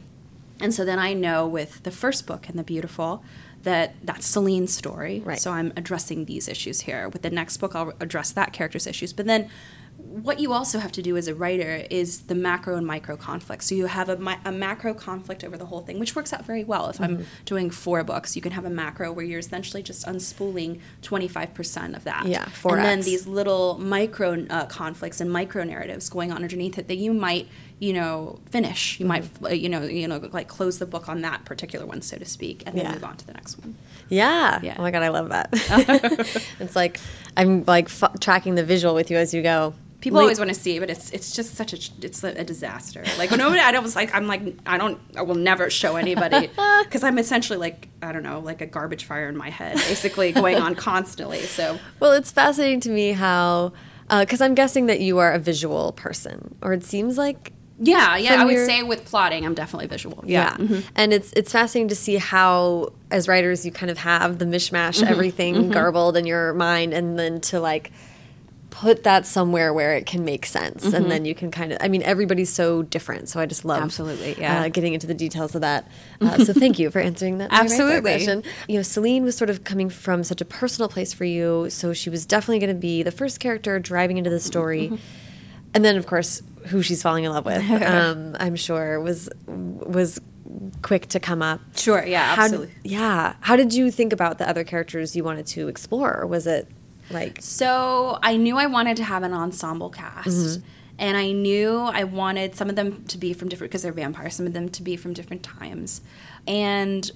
And so then I know with the first book and The Beautiful that that's Celine's story. Right. So I'm addressing these issues here. With the next book, I'll address that character's issues. But then what you also have to do as a writer is the macro and micro conflict. So you have a, a macro conflict over the whole thing, which works out very well. If I'm doing four books, you can have a macro where you're essentially just unspooling 25% of that. Yeah, And then these little micro uh, conflicts and micro narratives going on underneath it that you might, you know, finish. You might, Mm-hmm. uh, you know, you know, like close the book on that particular one, so to speak, and then Yeah. move on to the next one. Yeah. Yeah. Oh my god, I love that. it's like I'm like f- tracking the visual with you as you go. People Le- always want to see, but it's it's just such a it's a, a disaster. Like when nobody, I don't was like I'm like I don't I will never show anybody because I'm essentially like I don't know like a garbage fire in my head, basically going on constantly. So Well, it's fascinating to me how, uh, because I'm guessing that you are a visual person, or it seems like yeah, yeah, I would your- say with plotting, I'm definitely visual. yeah. Yeah, mm-hmm. And it's it's fascinating to see how, as writers, you kind of have the mishmash, Mm-hmm. everything mm-hmm. garbled in your mind, and then to like put that somewhere where it can make sense, and then you can kind of. I mean, everybody's so different, so I just love Mm-hmm. Absolutely, yeah. uh, getting into the details of that. Uh, so thank you for answering that. my right there Absolutely. question. You know, Celine was sort of coming from such a personal place for you, so she was definitely going to be the first character driving into the story. Mm-hmm. And then, of course, who she's falling in love with, um, I'm sure was was quick to come up. Sure, yeah, How absolutely. yeah. How did you think about the other characters you wanted to explore? Or was it like So I knew I wanted to have an ensemble cast. Mm-hmm. And I knew I wanted some of them to be from different, because they're vampires, some of them to be from different times. And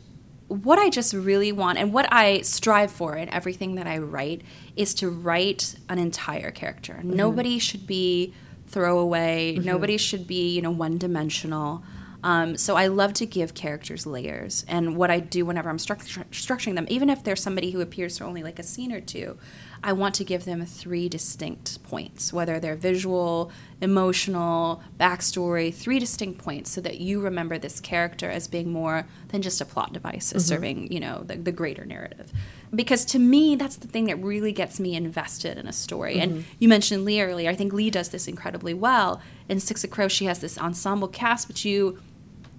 what I just really want, and what I strive for in everything that I write, is to write an entire character. Mm-hmm. Nobody should be throwaway, nobody should be, you know, one dimensional. Um, so I love to give characters layers, and what I do whenever I'm structur- structuring them, even if there's somebody who appears for only like a scene or two, I want to give them three distinct points, whether they're visual, emotional, backstory, three distinct points, so that you remember this character as being more than just a plot device, as serving you know the, the greater narrative. Because to me, that's the thing that really gets me invested in a story. And you mentioned Leigh earlier. I think Leigh does this incredibly well. In Six of Crows, she has this ensemble cast, but you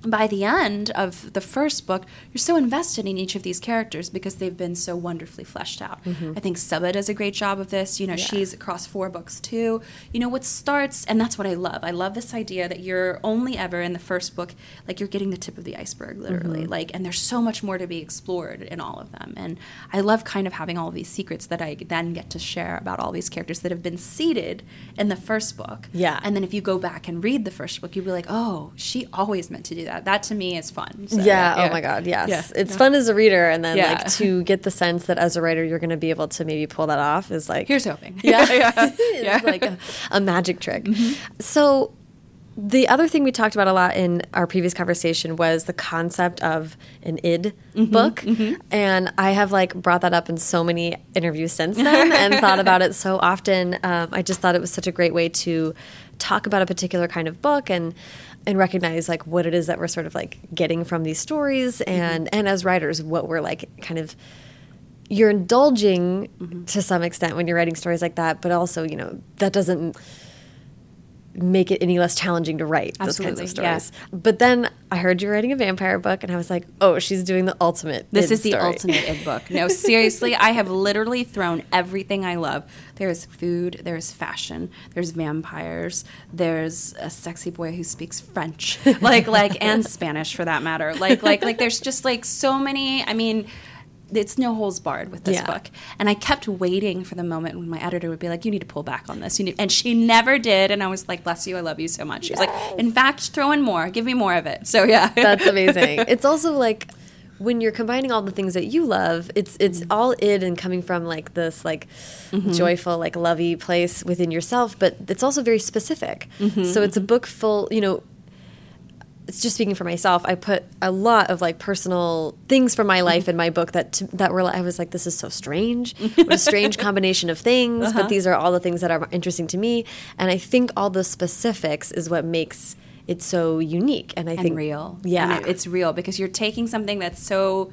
by the end of the first book, you're so invested in each of these characters because they've been so wonderfully fleshed out. Mm-hmm. I think Sabaa does a great job of this. You know, she's across four books too. You know, what starts, and that's what I love. I love this idea that you're only ever in the first book, like you're getting the tip of the iceberg, literally. Mm-hmm. Like, and there's so much more to be explored in all of them. And I love kind of having all of these secrets that I then get to share about all these characters that have been seeded in the first book. Yeah. And then if you go back and read the first book, you'll be like, oh, she always meant to do that. That to me is fun. So, yeah, oh my god, yes. Yeah. It's fun as a reader and then Yeah. like to get the sense that as a writer you're going to be able to maybe pull that off is like Here's hoping. Yeah. yeah. it's like a, a magic trick. Mm-hmm. So the other thing we talked about a lot in our previous conversation was the concept of an id mm-hmm. book. Mm-hmm. And I have like brought that up in so many interviews since then and thought about it so often. Um, I just thought it was such a great way to talk about a particular kind of book and and recognize like what it is that we're sort of like getting from these stories mm-hmm. and and as writers what we're like kind of you're indulging mm-hmm. to some extent when you're writing stories like that, but also, you know, that doesn't make it any less challenging to write those kinds of Absolutely, yeah. stories. But then I heard you were writing a vampire book, and I was like, oh, she's doing the ultimate. This id is the story. ultimate id book. No, seriously, I have literally thrown everything I love. There's food, there's fashion, there's vampires, there's a sexy boy who speaks French, like like and Spanish for that matter. Like like like there's just like so many. I mean. It's no holes barred with this Yeah. book. And I kept waiting for the moment when my editor would be like, "You need to pull back on this." You need, and she never did. And I was like, "Bless you, I love you so much." She's was like, "In fact, throw in more. Give me more of it." So yeah, That's amazing. it's also like when you're combining all the things that you love, it's it's Mm-hmm. all id and coming from like this like joyful, like lovey place within yourself, but it's also very specific. Mm-hmm, So it's a book full, you know, it's just speaking for myself. I put a lot of like personal things from my life in my book that t- that were. I was like, this is so strange. What a strange combination of things. Uh-huh. But these are all the things that are interesting to me, and I think all the specifics is what makes it so unique. And I and think real. Yeah, And it- it's real because you're taking something that's so.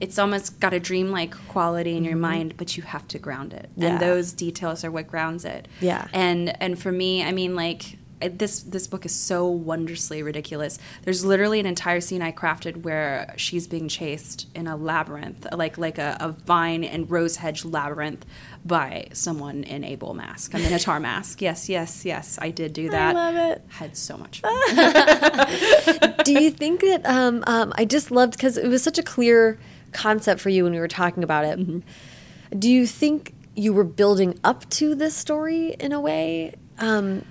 It's almost got a dreamlike quality in your mind, but you have to ground it, Mm-hmm. Yeah. and those details are what grounds it. Yeah. And and for me, I mean, like this this book is so wondrously ridiculous. There's literally an entire scene I crafted where she's being chased in a labyrinth, like like a, a vine and rose hedge labyrinth by someone in a bull mask, a minotaur mask. Yes, yes, yes, I did do that. I love it. Had so much fun. do you think that um, um, I just loved because it was such a clear concept for you when we were talking about it? Mm-hmm. Do you think you were building up to this story in a way? Um,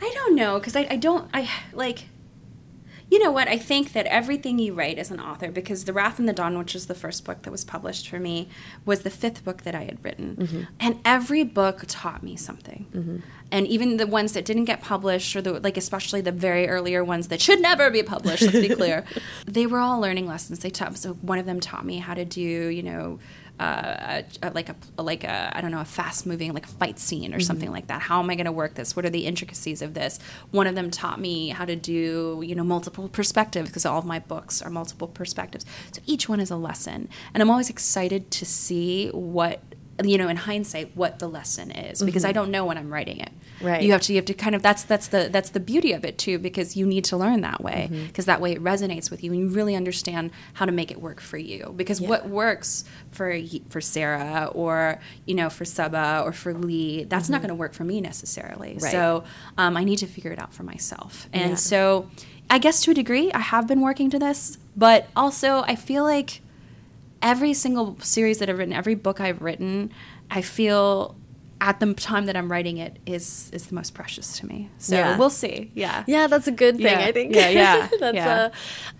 I don't know because I, I don't I like you know what? I think that everything you write as an author because The Wrath and the Dawn which was the first book that was published for me was the fifth book that I had written. Mm-hmm. And every book taught me something. Mm-hmm. And even the ones that didn't get published or the like especially the very earlier ones that should never be published let's be clear they were all learning lessons. They taught so one of them taught me how to do you know uh, a, a, like a like a I don't know a fast moving like a fight scene or something like that. How am I going to work this? What are the intricacies of this? One of them taught me how to do you know multiple perspectives because all of my books are multiple perspectives. So each one is a lesson, and I'm always excited to see what you know in hindsight what the lesson is because I mm-hmm. don't know when I'm writing it. Right. You have to you have to kind of that's that's the that's the beauty of it too because you need to learn that way mm-hmm. because that way it resonates with you and you really understand how to make it work for you because what works for for Sarah or you know for Sabaa or for Leigh that's not mm-hmm. going to work for me necessarily Right. so um, I need to figure it out for myself and Yeah. so I guess to a degree I have been working to this but also I feel like every single series that I've written, every book I've written, I feel at the time that I'm writing it is is the most precious to me. So Yeah. we'll see. Yeah. yeah, that's a good thing. Yeah. I think. Yeah, yeah, that's yeah. Uh,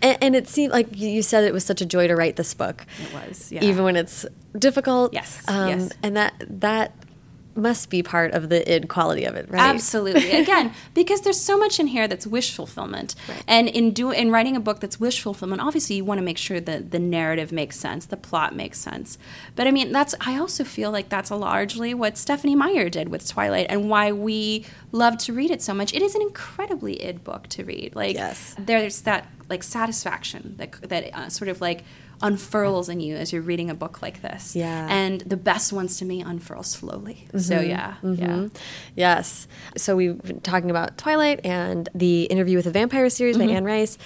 and, and it seemed like you you said it was such a joy to write this book. It was. Yeah. even when it's difficult. Yes, um, yes. and that that must be part of the id quality of it, right? Absolutely. Again, because there's so much in here that's wish fulfillment, and in do in writing a book that's wish fulfillment, obviously you want to make sure that the narrative makes sense, the plot makes sense. But I mean, that's I also feel like that's largely what Stephenie Meyer did with Twilight, and why we love to read it so much. It is an incredibly id book to read. Like Yes. there's that like satisfaction that that uh, sort of like unfurls in you as you're reading a book like this. Yeah. And the best ones to me unfurl slowly. So yeah, yeah. Yes. So we've been talking about Twilight and the interview with a vampire series Mm-hmm. by Anne Rice.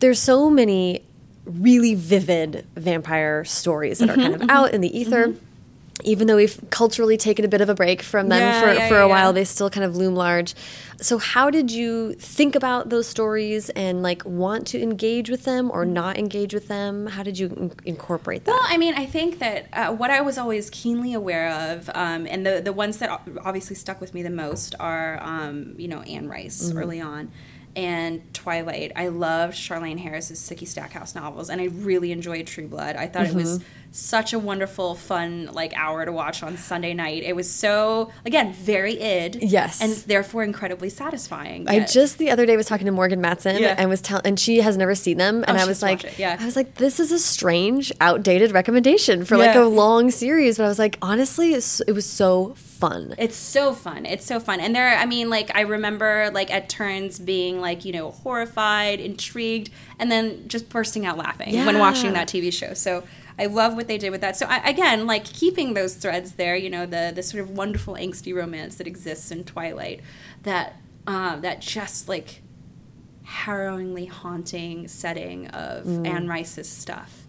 There's so many really vivid vampire stories that are kind Mm-hmm. of out in the ether. Even though we've culturally taken a bit of a break from them Yeah, for, yeah, for yeah, a while, they still kind of loom large. So, how did you think about those stories and like want to engage with them or not engage with them? How did you in- incorporate that? Well, I mean, I think that uh, what I was always keenly aware of, um, and the the ones that obviously stuck with me the most are, um, you know, Anne Rice early on, and Twilight. I loved Charlaine Harris's Sookie Stackhouse novels, and I really enjoyed True Blood. I thought it was mm-hmm. such a wonderful, fun like hour to watch on Sunday night. It was so again very id, Yes. and therefore incredibly satisfying. I just the other day was talking to Morgan Matson Yeah. and was telling, and she has never seen them, and Oh, I was like, yeah. I was like, this is a strange, outdated recommendation for like a long series, but I was like, honestly, it was so fun. It's so fun. It's so fun. And there, I mean, like, I remember, like, at turns being, like, you know, horrified, intrigued, and then just bursting out laughing when watching that TV show. So I love what they did with that. So, I, again, like, keeping those threads there, you know, the, the sort of wonderful angsty romance that exists in Twilight, that, uh, that just, like, harrowingly haunting setting of Mm. Anne Rice's stuff.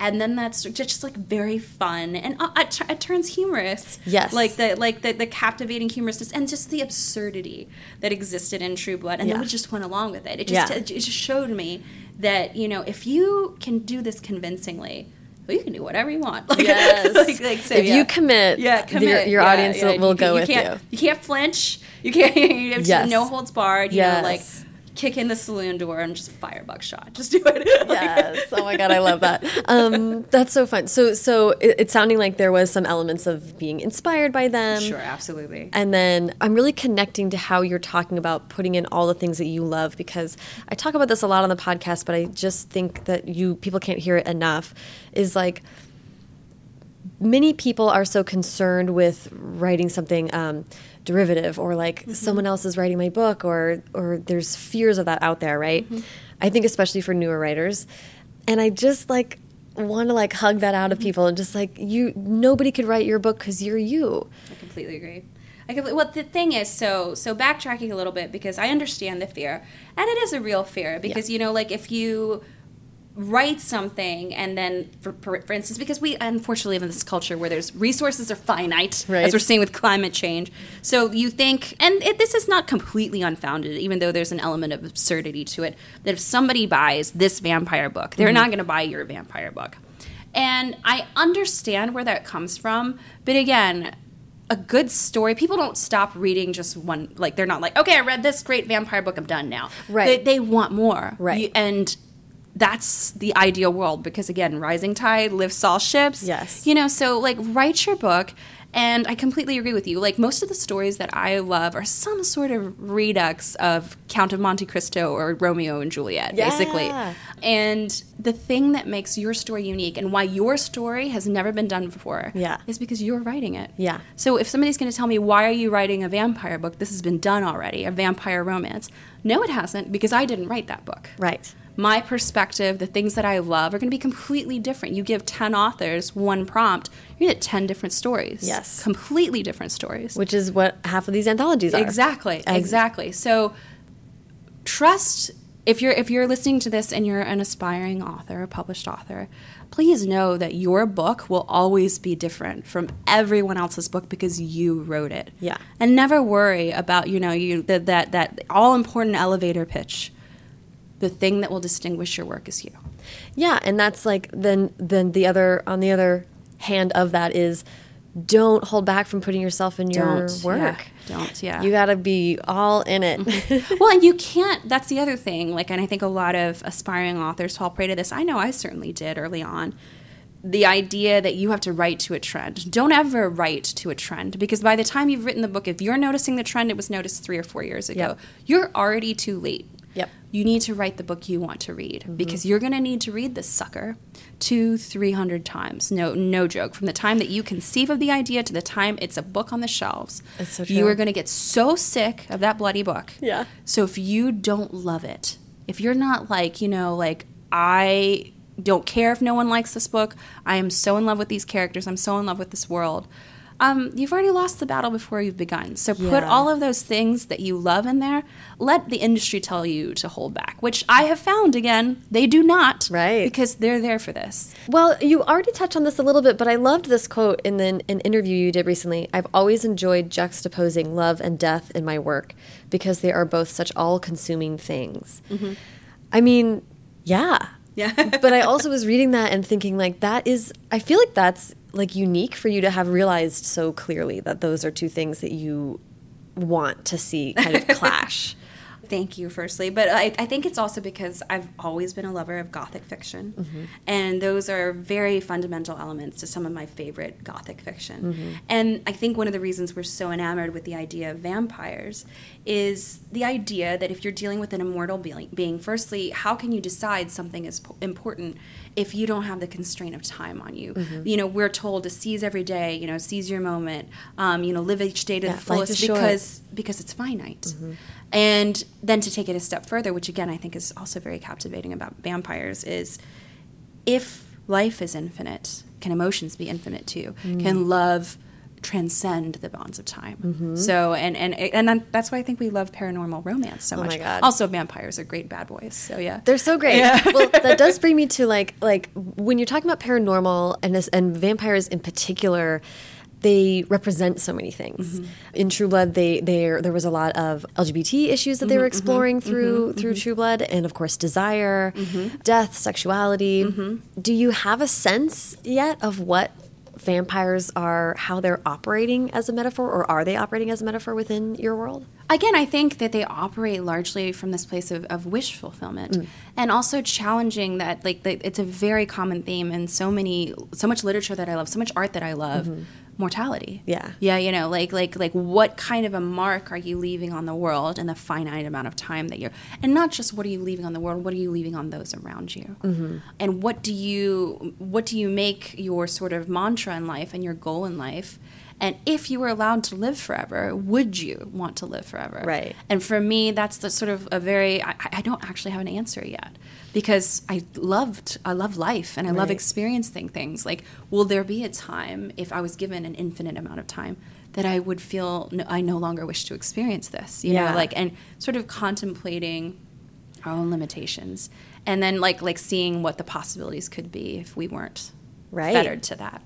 And then that's just like very fun and uh, at, at turns humorous. Yes. like the like the, the captivating humorousness and just the absurdity that existed in True Blood, and Yeah. then we just went along with it. It just Yeah. it just showed me that you know if you can do this convincingly, well, you can do whatever you want. Like, Yes. like, like, so, if yeah. you commit, yeah, your- commit. your, Yeah, audience yeah. will, will go you with can't, you. You can't flinch. You can't. You have to Yes. no holds barred. You know, like Yes. Kick in the saloon door and just fire buckshot. Just do it. Yes. Oh my god, I love that. Um, that's so fun. So, so it, it's sounding like there was some elements of being inspired by them. Sure, absolutely. And then I'm really connecting to how you're talking about putting in all the things that you love because I talk about this a lot on the podcast, but I just think that you people can't hear it enough. Is like many people are so concerned with writing something um, derivative or like mm-hmm. someone else is writing my book or or there's fears of that out there, right? Mm-hmm. I think especially for newer writers, and I just like want to like hug that out of mm-hmm. people and just like you nobody could write your book because you're you. I completely agree. I completely, well, the thing is, so so backtracking a little bit because I understand the fear, and it is a real fear because you know, like if you write something and then, for, for, for instance, because we unfortunately live in this culture where there's resources are finite, Right. as we're seeing with climate change. So you think, and it, this is not completely unfounded, even though there's an element of absurdity to it, that if somebody buys this vampire book, they're mm-hmm. not going to buy your vampire book. And I understand where that comes from, but again, a good story. People don't stop reading just one. Like they're not like, okay, I read this great vampire book. I'm done now. Right. They, they want more. Right. You- and that's the ideal world because again, rising tide lifts all ships. Yes. You know, so like write your book. And I completely agree with you. Like most of the stories that I love are some sort of redux of Count of Monte Cristo or Romeo and Juliet, basically. Yeah. And the thing that makes your story unique and why your story has never been done before Yeah. is because you're writing it. Yeah. So if somebody's going to tell me, why are you writing a vampire book? This has been done already, a vampire romance. No, it hasn't, because I didn't write that book. right My perspective, the things that I love, are going to be completely different. You give 10 authors one prompt, you get 10 different stories. Yes. Completely different stories. which is what half of these anthologies are. Exactly. As- exactly. So trust if you're if you're listening to this and you're an aspiring author, a published author, please know that your book will always be different from everyone else's book because you wrote it. Yeah. And never worry about, you know, you that that, that all important elevator pitch. The thing that will distinguish your work is you. Yeah, and that's like then then the other on the other hand of that is don't hold back from putting yourself in your Don't. work. Yeah. Don't, yeah. You got to be all in it. Mm-hmm. well, and you can't. That's the other thing. Like, and I think a lot of aspiring authors fall prey to this. I know I certainly did early on. The idea that you have to write to a trend. Don't ever write to a trend because by the time you've written the book, if you're noticing the trend, it was noticed three or four years ago. Yep. You're already too late. Yep. You need to write the book you want to read Mm-hmm. because you're going to need to read this sucker two, three hundred times. No, no joke. From the time that you conceive of the idea to the time it's a book on the shelves, It's so you are going to get so sick of that bloody book. Yeah. So if you don't love it, if you're not like, you know, like I don't care if no one likes this book, I am so in love with these characters, I'm so in love with this world. Um, you've already lost the battle before you've begun. So put all of those things that you love in there. Let the industry tell you to hold back, which I have found again, they do not. Right. Because they're there for this. Well, you already touched on this a little bit, but I loved this quote in the, an interview you did recently. I've always enjoyed juxtaposing love and death in my work because they are both such all consuming things. I mean, yeah. Yeah. but I also was reading that and thinking, like, that is, I feel like that's like unique for you to have realized so clearly that those are two things that you want to see kind of clash. Thank you, firstly. But I, I think it's also because I've always been a lover of Gothic fiction. Mm-hmm. And those are very fundamental elements to some of my favorite Gothic fiction. Mm-hmm. And I think one of the reasons we're so enamored with the idea of vampires is the idea that if you're dealing with an immortal being, being firstly, how can you decide something is po- important if you don't have the constraint of time on you? Mm-hmm. You know, we're told to seize every day, you know, seize your moment, um, you know, live each day to Yeah, the fullest is short. because because it's finite. And then to take it a step further, which again I think is also very captivating about vampires, is if life is infinite, can emotions be infinite too? Mm. Can love transcend the bonds of time? Mm-hmm. So and and and that's why I think we love paranormal romance so Oh much. Also, vampires are great bad boys. So yeah, They're so great. Yeah. well, that does bring me to like like when you're talking about paranormal and this, and vampires in particular. they represent so many things. Mm-hmm. In True Blood, they there there was a lot of LGBT issues that they mm-hmm, were exploring mm-hmm, through through True Blood, and of course desire, death, sexuality. Do you have a sense yet of what vampires are, how they're operating as a metaphor, or are they operating as a metaphor within your world? Again, I think that they operate largely from this place of, of wish fulfillment, mm. and also challenging that. Like, the, it's a very common theme in so many, so much literature that I love, so much art that I love. Mm-hmm. Mortality. Yeah. Yeah, you know, like like like what kind of a mark are you leaving on the world in the finite amount of time that you're and not just what are you leaving on the world, what are you leaving on those around you? Mm-hmm. And what do you what do you make your sort of mantra in life and your goal in life? And if you were allowed to live forever, would you want to live forever? Right. And for me, that's the sort of a very I, I don't actually have an answer yet because I loved I love life and I love experiencing things. Like, will there be a time if I was given an infinite amount of time that I would feel no, I no longer wish to experience this? You Yeah. know, like and sort of contemplating our own limitations and then like like seeing what the possibilities could be if we weren't Right. fettered to that.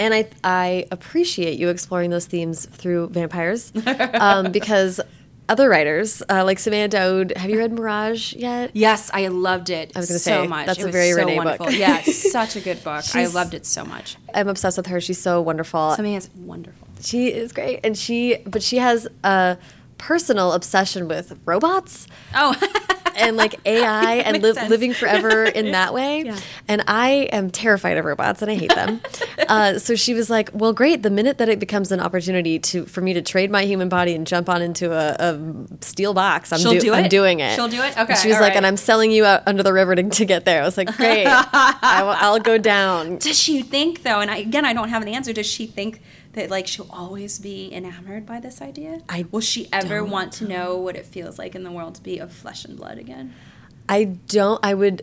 And I I appreciate you exploring those themes through vampires, um, because other writers uh, like Somaiya Daud, have you read Mirage yet? Yes, I loved it. I was gonna so say, much. that's It a very so Renee book. wonderful. yeah, such a good book. I loved it so much. I'm obsessed with her. She's so wonderful. Is wonderful. She is great, and she but she has a personal obsession with robots Oh, and like AI and li- sense. living forever in that way. Yeah. And I am terrified of robots and I hate them. uh, so she was like, "Well, great. The minute that it becomes an opportunity to for me to trade my human body and jump on into a, a steel box, I'm, She'll do I'm doing it. She'll do it? And Okay, she was like, right. "And I'm selling you out under the river to, to get there." I was like, "Great. I will, I'll go down." does she think though? And I, again, I don't have an answer. Does she think that like she'll always be enamored by this idea? I will she ever want to know what it feels like in the world to be of flesh and blood again? I don't. I would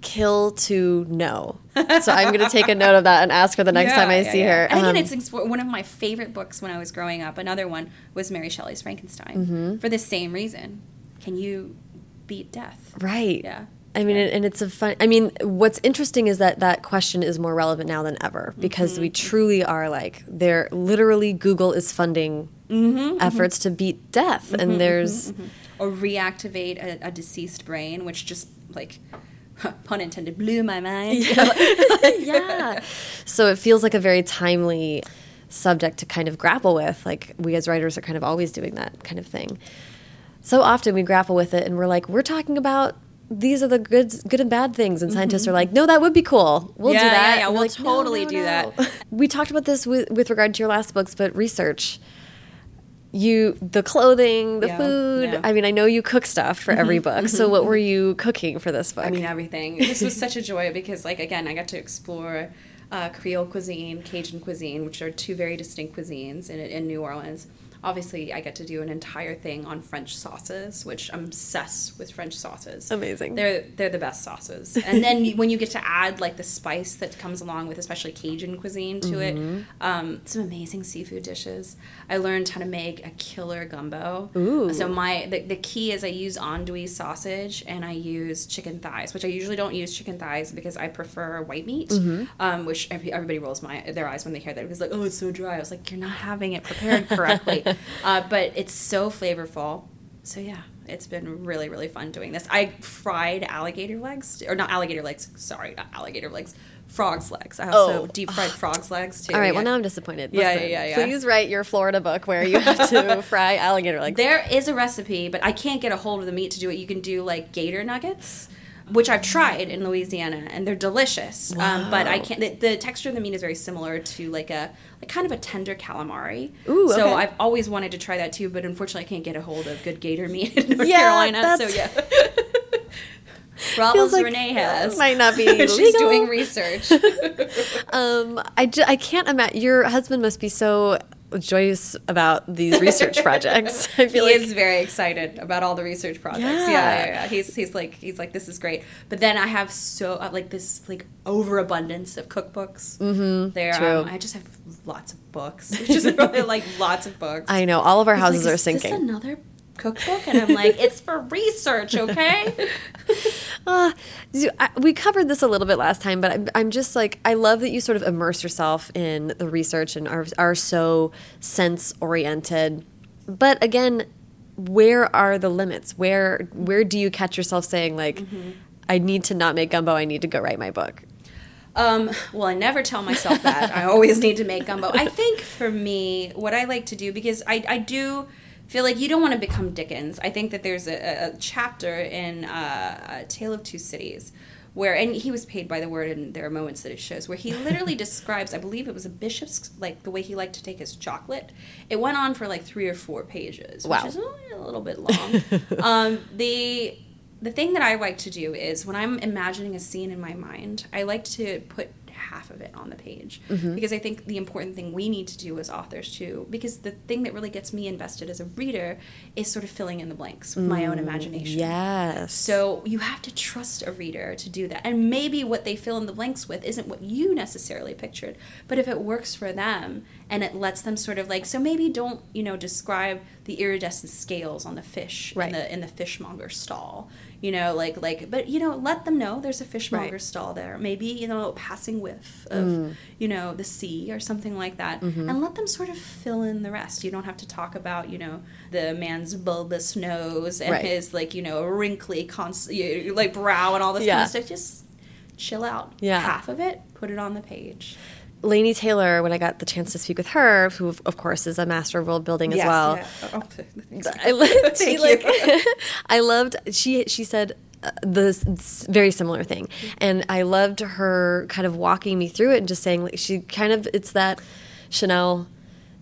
kill to know. So I'm going to take a note of that and ask her the next time I Yeah, see yeah, her. yeah. And again, Um, it's one of my favorite books when I was growing up. Another one was Mary Shelley's Frankenstein Mm-hmm. for the same reason. Can you beat death? Right. Yeah. I mean, and it's a fun. I mean, what's interesting is that that question is more relevant now than ever mm-hmm. because we truly are like, there literally Google is funding mm-hmm, mm-hmm. efforts to beat death. And there's, Or reactivate a, a deceased brain, which just like pun intended blew my mind. yeah. So it feels like a very timely subject to kind of grapple with. Like, we as writers are kind of always doing that kind of thing. So often we grapple with it and we're like, we're talking about. These are the good, good and bad things, and scientists are mm-hmm. like, "No, that would be cool. We'll Yeah, do that." yeah, we're we'll like, "No, totally no, do no." that. we talked about this with, with regard to your last books, but research. You, the clothing, the Yeah, food. yeah. I mean, I know you cook stuff for every mm-hmm. book. So, mm-hmm. what were you cooking for this book? I mean, everything. This was such a joy because, like, again, I got to explore uh, Creole cuisine, Cajun cuisine, which are two very distinct cuisines in, in New Orleans. Obviously, I get to do an entire thing on French sauces, which I'm obsessed with French sauces. Amazing. They're they're the best sauces. And then when you get to add like the spice that comes along with, especially Cajun cuisine, to Mm-hmm. it, um, some amazing seafood dishes. I learned how to make a killer gumbo. Ooh. So my the, the key is I use andouille sausage and I use chicken thighs, which I usually don't use chicken thighs because I prefer white meat. Mm-hmm. Um, which everybody rolls my their eyes when they hear that because like oh it's so dry. I was like you're not having it prepared correctly, uh, but it's so flavorful. So yeah, it's been really really fun doing this. I fried alligator legs or not alligator legs. Sorry, not alligator legs. Frogs legs. I also Oh. deep fried frogs legs too. All right. yeah. Well, now I'm disappointed. Yeah, Listen, yeah, yeah. Please write your Florida book where you have to fry alligator legs. There is a recipe, but I can't get a hold of the meat to do it. You can do like gator nuggets, which I've tried in Louisiana, and they're delicious. Um, but I can't. The, the texture of the meat is very similar to like a like kind of a tender calamari. Ooh, So okay. I've always wanted to try that too, but unfortunately I can't get a hold of good gator meat in North Yeah, Carolina. So yeah. Problems like Renee has. might not be She's doing research. Um, I, ju- I can't imagine. Your husband must be so joyous about these research projects. I he feel like is very excited about all the research projects. Yeah. Yeah. Yeah, yeah, He's he's like he's like this is great. But then I have so uh, like this like overabundance of cookbooks. Mm-hmm. There, true. Um, I just have lots of books, Just really like lots of books. I know all of our He's houses like, are "Is this sinking. another cookbook, and I'm like, it's for research, okay? Uh, we covered this a little bit last time, but I'm, I'm just like, I love that you sort of immerse yourself in the research and are, are so sense oriented. But again, where are the limits? Where where do you catch yourself saying like, mm -hmm. I need to not make gumbo. I need to go write my book. Um, well, I never tell myself that. I always need to make gumbo. I think for me, what I like to do because I I do feel like you don't want to become Dickens. I think that there's a, a chapter in uh, A Tale of Two Cities where and he was paid by the word and there are moments that it shows where he literally describes i believe it was a bishop's like the way he liked to take his chocolate it went on for like three or four pages wow. which is only a little bit long um, the the thing that i like to do is when i'm imagining a scene in my mind i like to put half of it on the page. Mm-hmm. because i think the important thing we need to do as authors too because the thing that really gets me invested as a reader is sort of filling in the blanks with mm, my own mm, imagination. yes. So you have to trust a reader to do that. And maybe what they fill in the blanks with isn't what you necessarily pictured but if it works for them and it lets them sort of like so maybe don't you know describe the iridescent scales on the fish right. in the in the fishmonger stall you know like like but you know let them know there's a fishmonger right. stall there maybe you know a passing whiff of mm. you know the sea or something like that mm-hmm. and let them sort of fill in the rest you don't have to talk about you know the man's bulbous nose and right. his like you know wrinkly cons- like brow and all this yeah. kind of stuff just chill out yeah half of it put it on the page Laini Taylor, when I got the chance to speak with her, who of course is a master of world building as yes, well. Yeah. Oh, I loved, she, like, I loved. She she said uh, this very similar thing, and I loved her kind of walking me through it and just saying like she kind of it's that Chanel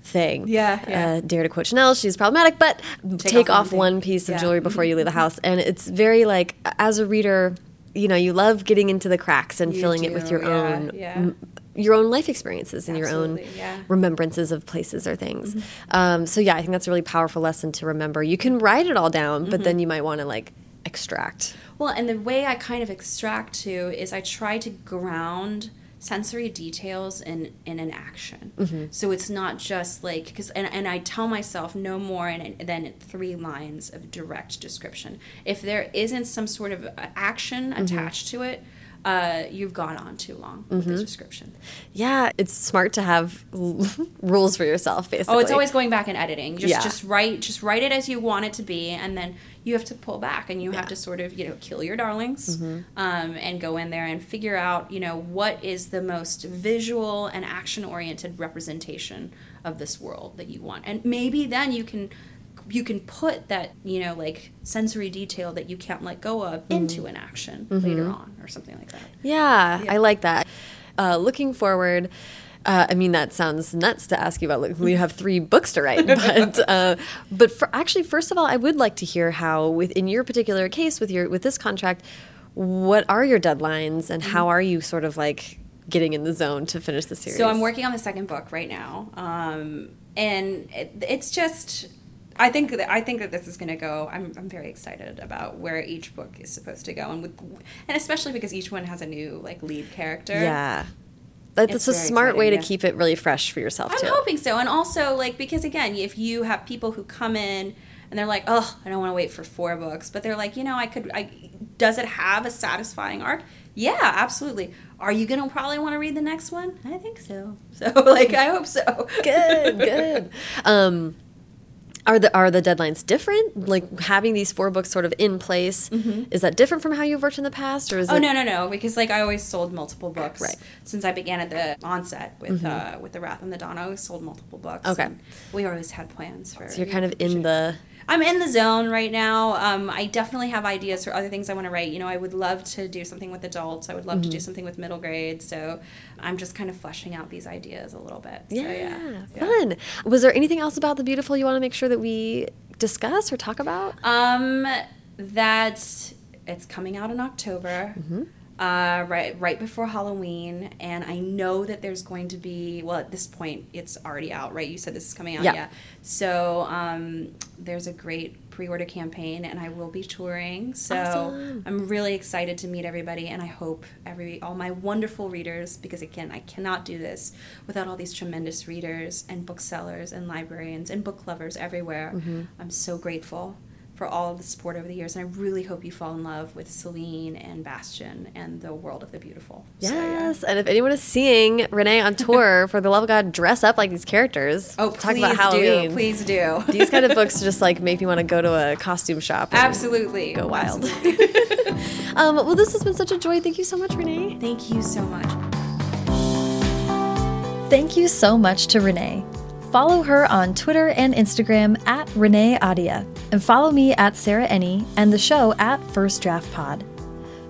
thing. Yeah, yeah. Uh, dare to quote Chanel, she's problematic, but take, take off, off one, one piece of yeah. jewelry before you leave the house. And it's very like, as a reader, you know, you love getting into the cracks and you filling do, it with your yeah, own yeah your own life experiences and Absolutely, your own yeah. remembrances of places or things. Mm -hmm. um, so yeah, I think that's a really powerful lesson to remember. You can write it all down, mm -hmm. but then mm-hmm. you might want to like extract. Well, and the way I kind of extract too is I try to ground sensory details in in an action. Mm -hmm. So it's not just like because and, and I tell myself no more in, than three lines of direct description. If there isn't some sort of action mm-hmm. attached to it, uh, you've gone on too long with mm -hmm. description. Yeah, it's smart to have rules for yourself, basically. Oh, it's always going back and editing. Just yeah. just write just write it as you want it to be, and then you have to pull back and you yeah. have to sort of you know kill your darlings mm -hmm. um, and go in there and figure out you know what is the most visual and action oriented representation of this world that you want, and maybe then you can you can put that you know like sensory detail that you can't let go of mm. into an action mm-hmm. later on or something like that yeah, yeah. i like that uh, looking forward uh, I mean, that sounds nuts to ask you about. Like, you have three books to write, but uh, but for actually, first of all, I would like to hear how, within your particular case, with your with this contract, what are your deadlines, and how mm-hmm. are you sort of like getting in the zone to finish the series? So I'm working on the second book right now, um, and it, it's just I think that I think that this is going to go. I'm, I'm very excited about where each book is supposed to go, and with, and especially because each one has a new like lead character. Yeah, that's it's a smart way to yeah. keep it really fresh for yourself. I'm too. hoping so, and also like because again, if you have people who come in and they're like, oh, I don't want to wait for four books, but they're like, you know, I could. I does it have a satisfying arc? Yeah, absolutely. Are you gonna probably want to read the next one? I think so. So like, I hope so. good, good. Um, are the are the deadlines different? Like having these four books sort of in place, mm -hmm. is that different from how you've worked in the past, or is oh no no no because like I always sold multiple books right. since I began at the onset with mm -hmm. uh, with the Wrath and the Dawn. I always sold multiple books. Okay, we always had plans for. So you're kind of in the I'm in the zone right now. Um, I definitely have ideas for other things I want to write. You know, I would love to do something with adults. I would love mm-hmm. to do mm-hmm. something with middle grade. So I'm just kind of fleshing out these ideas a little bit. Yeah, so, yeah, yeah. fun. Was there anything else about the beautiful you want to make sure that we discuss or talk about? Um, that it's coming out in October. Mm-hmm uh, right right before Halloween, and I know that there's going to be well at this point it's already out, right? You said this is coming out, yeah. yeah. So um, there's a great pre-order campaign, and I will be touring. So awesome. I'm really excited to meet everybody, and I hope every all my wonderful readers, because again I cannot do this without all these tremendous readers and booksellers and librarians and book lovers everywhere. Mm-hmm. I'm so grateful for all of the support over the years. And I really hope you fall in love with Celine and Bastien and the world of the beautiful. Yes. So, yeah. And if anyone is seeing Renee on tour, for the love of God, dress up like these characters. Oh, talk about Halloween. Do, please do. these kind of books just like make me want to go to a costume shop. Absolutely. Go wild. Absolutely. um, well, this has been such a joy. Thank you so much, Renee. Thank you so much. Thank you so much to Renee. Follow her on Twitter and Instagram at Renee Ahdieh, and follow me at Sarah Enni and the show at First Draft Pod.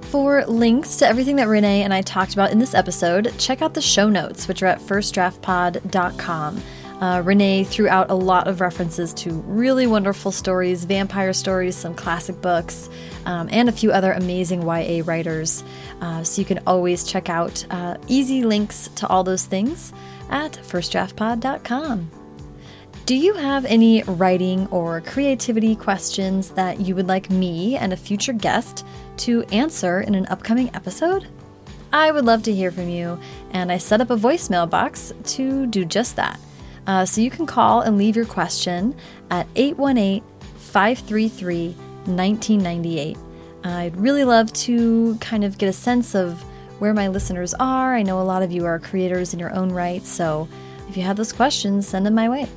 For links to everything that Renee and I talked about in this episode, check out the show notes, which are at firstdraftpod.com. Uh, Renee threw out a lot of references to really wonderful stories, vampire stories, some classic books, um, and a few other amazing YA writers. Uh, so you can always check out uh, easy links to all those things at firstdraftpod.com. Do you have any writing or creativity questions that you would like me and a future guest to answer in an upcoming episode? I would love to hear from you, and I set up a voicemail box to do just that. Uh, so you can call and leave your question at 818 533 1998. I'd really love to kind of get a sense of where my listeners are. I know a lot of you are creators in your own right, so if you have those questions, send them my way.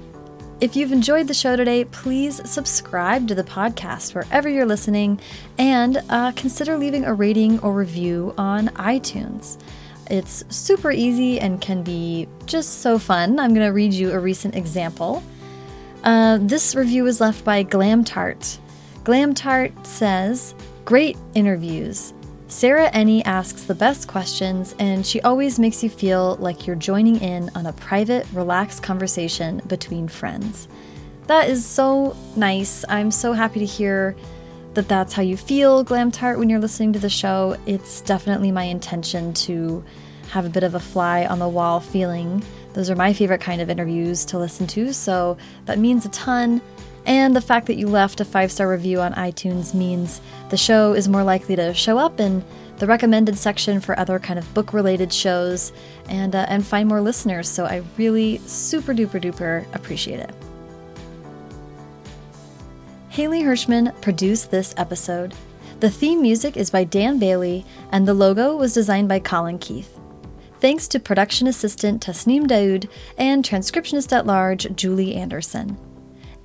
If you've enjoyed the show today, please subscribe to the podcast wherever you're listening and uh, consider leaving a rating or review on iTunes. It's super easy and can be just so fun. I'm going to read you a recent example. Uh, this review was left by Glam Tart. Glam Tart says, Great interviews. Sarah Enni asks the best questions, and she always makes you feel like you're joining in on a private, relaxed conversation between friends. That is so nice. I'm so happy to hear that that's how you feel, Glam Tart, when you're listening to the show. It's definitely my intention to have a bit of a fly on the wall feeling. Those are my favorite kind of interviews to listen to, so that means a ton. And the fact that you left a five star review on iTunes means the show is more likely to show up in the recommended section for other kind of book related shows and, uh, and find more listeners. So I really super duper duper appreciate it. Haley Hirschman produced this episode. The theme music is by Dan Bailey, and the logo was designed by Colin Keith. Thanks to production assistant Tasneem Daoud and transcriptionist at large Julie Anderson.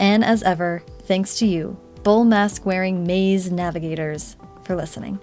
And as ever, thanks to you, bull mask wearing maze navigators, for listening.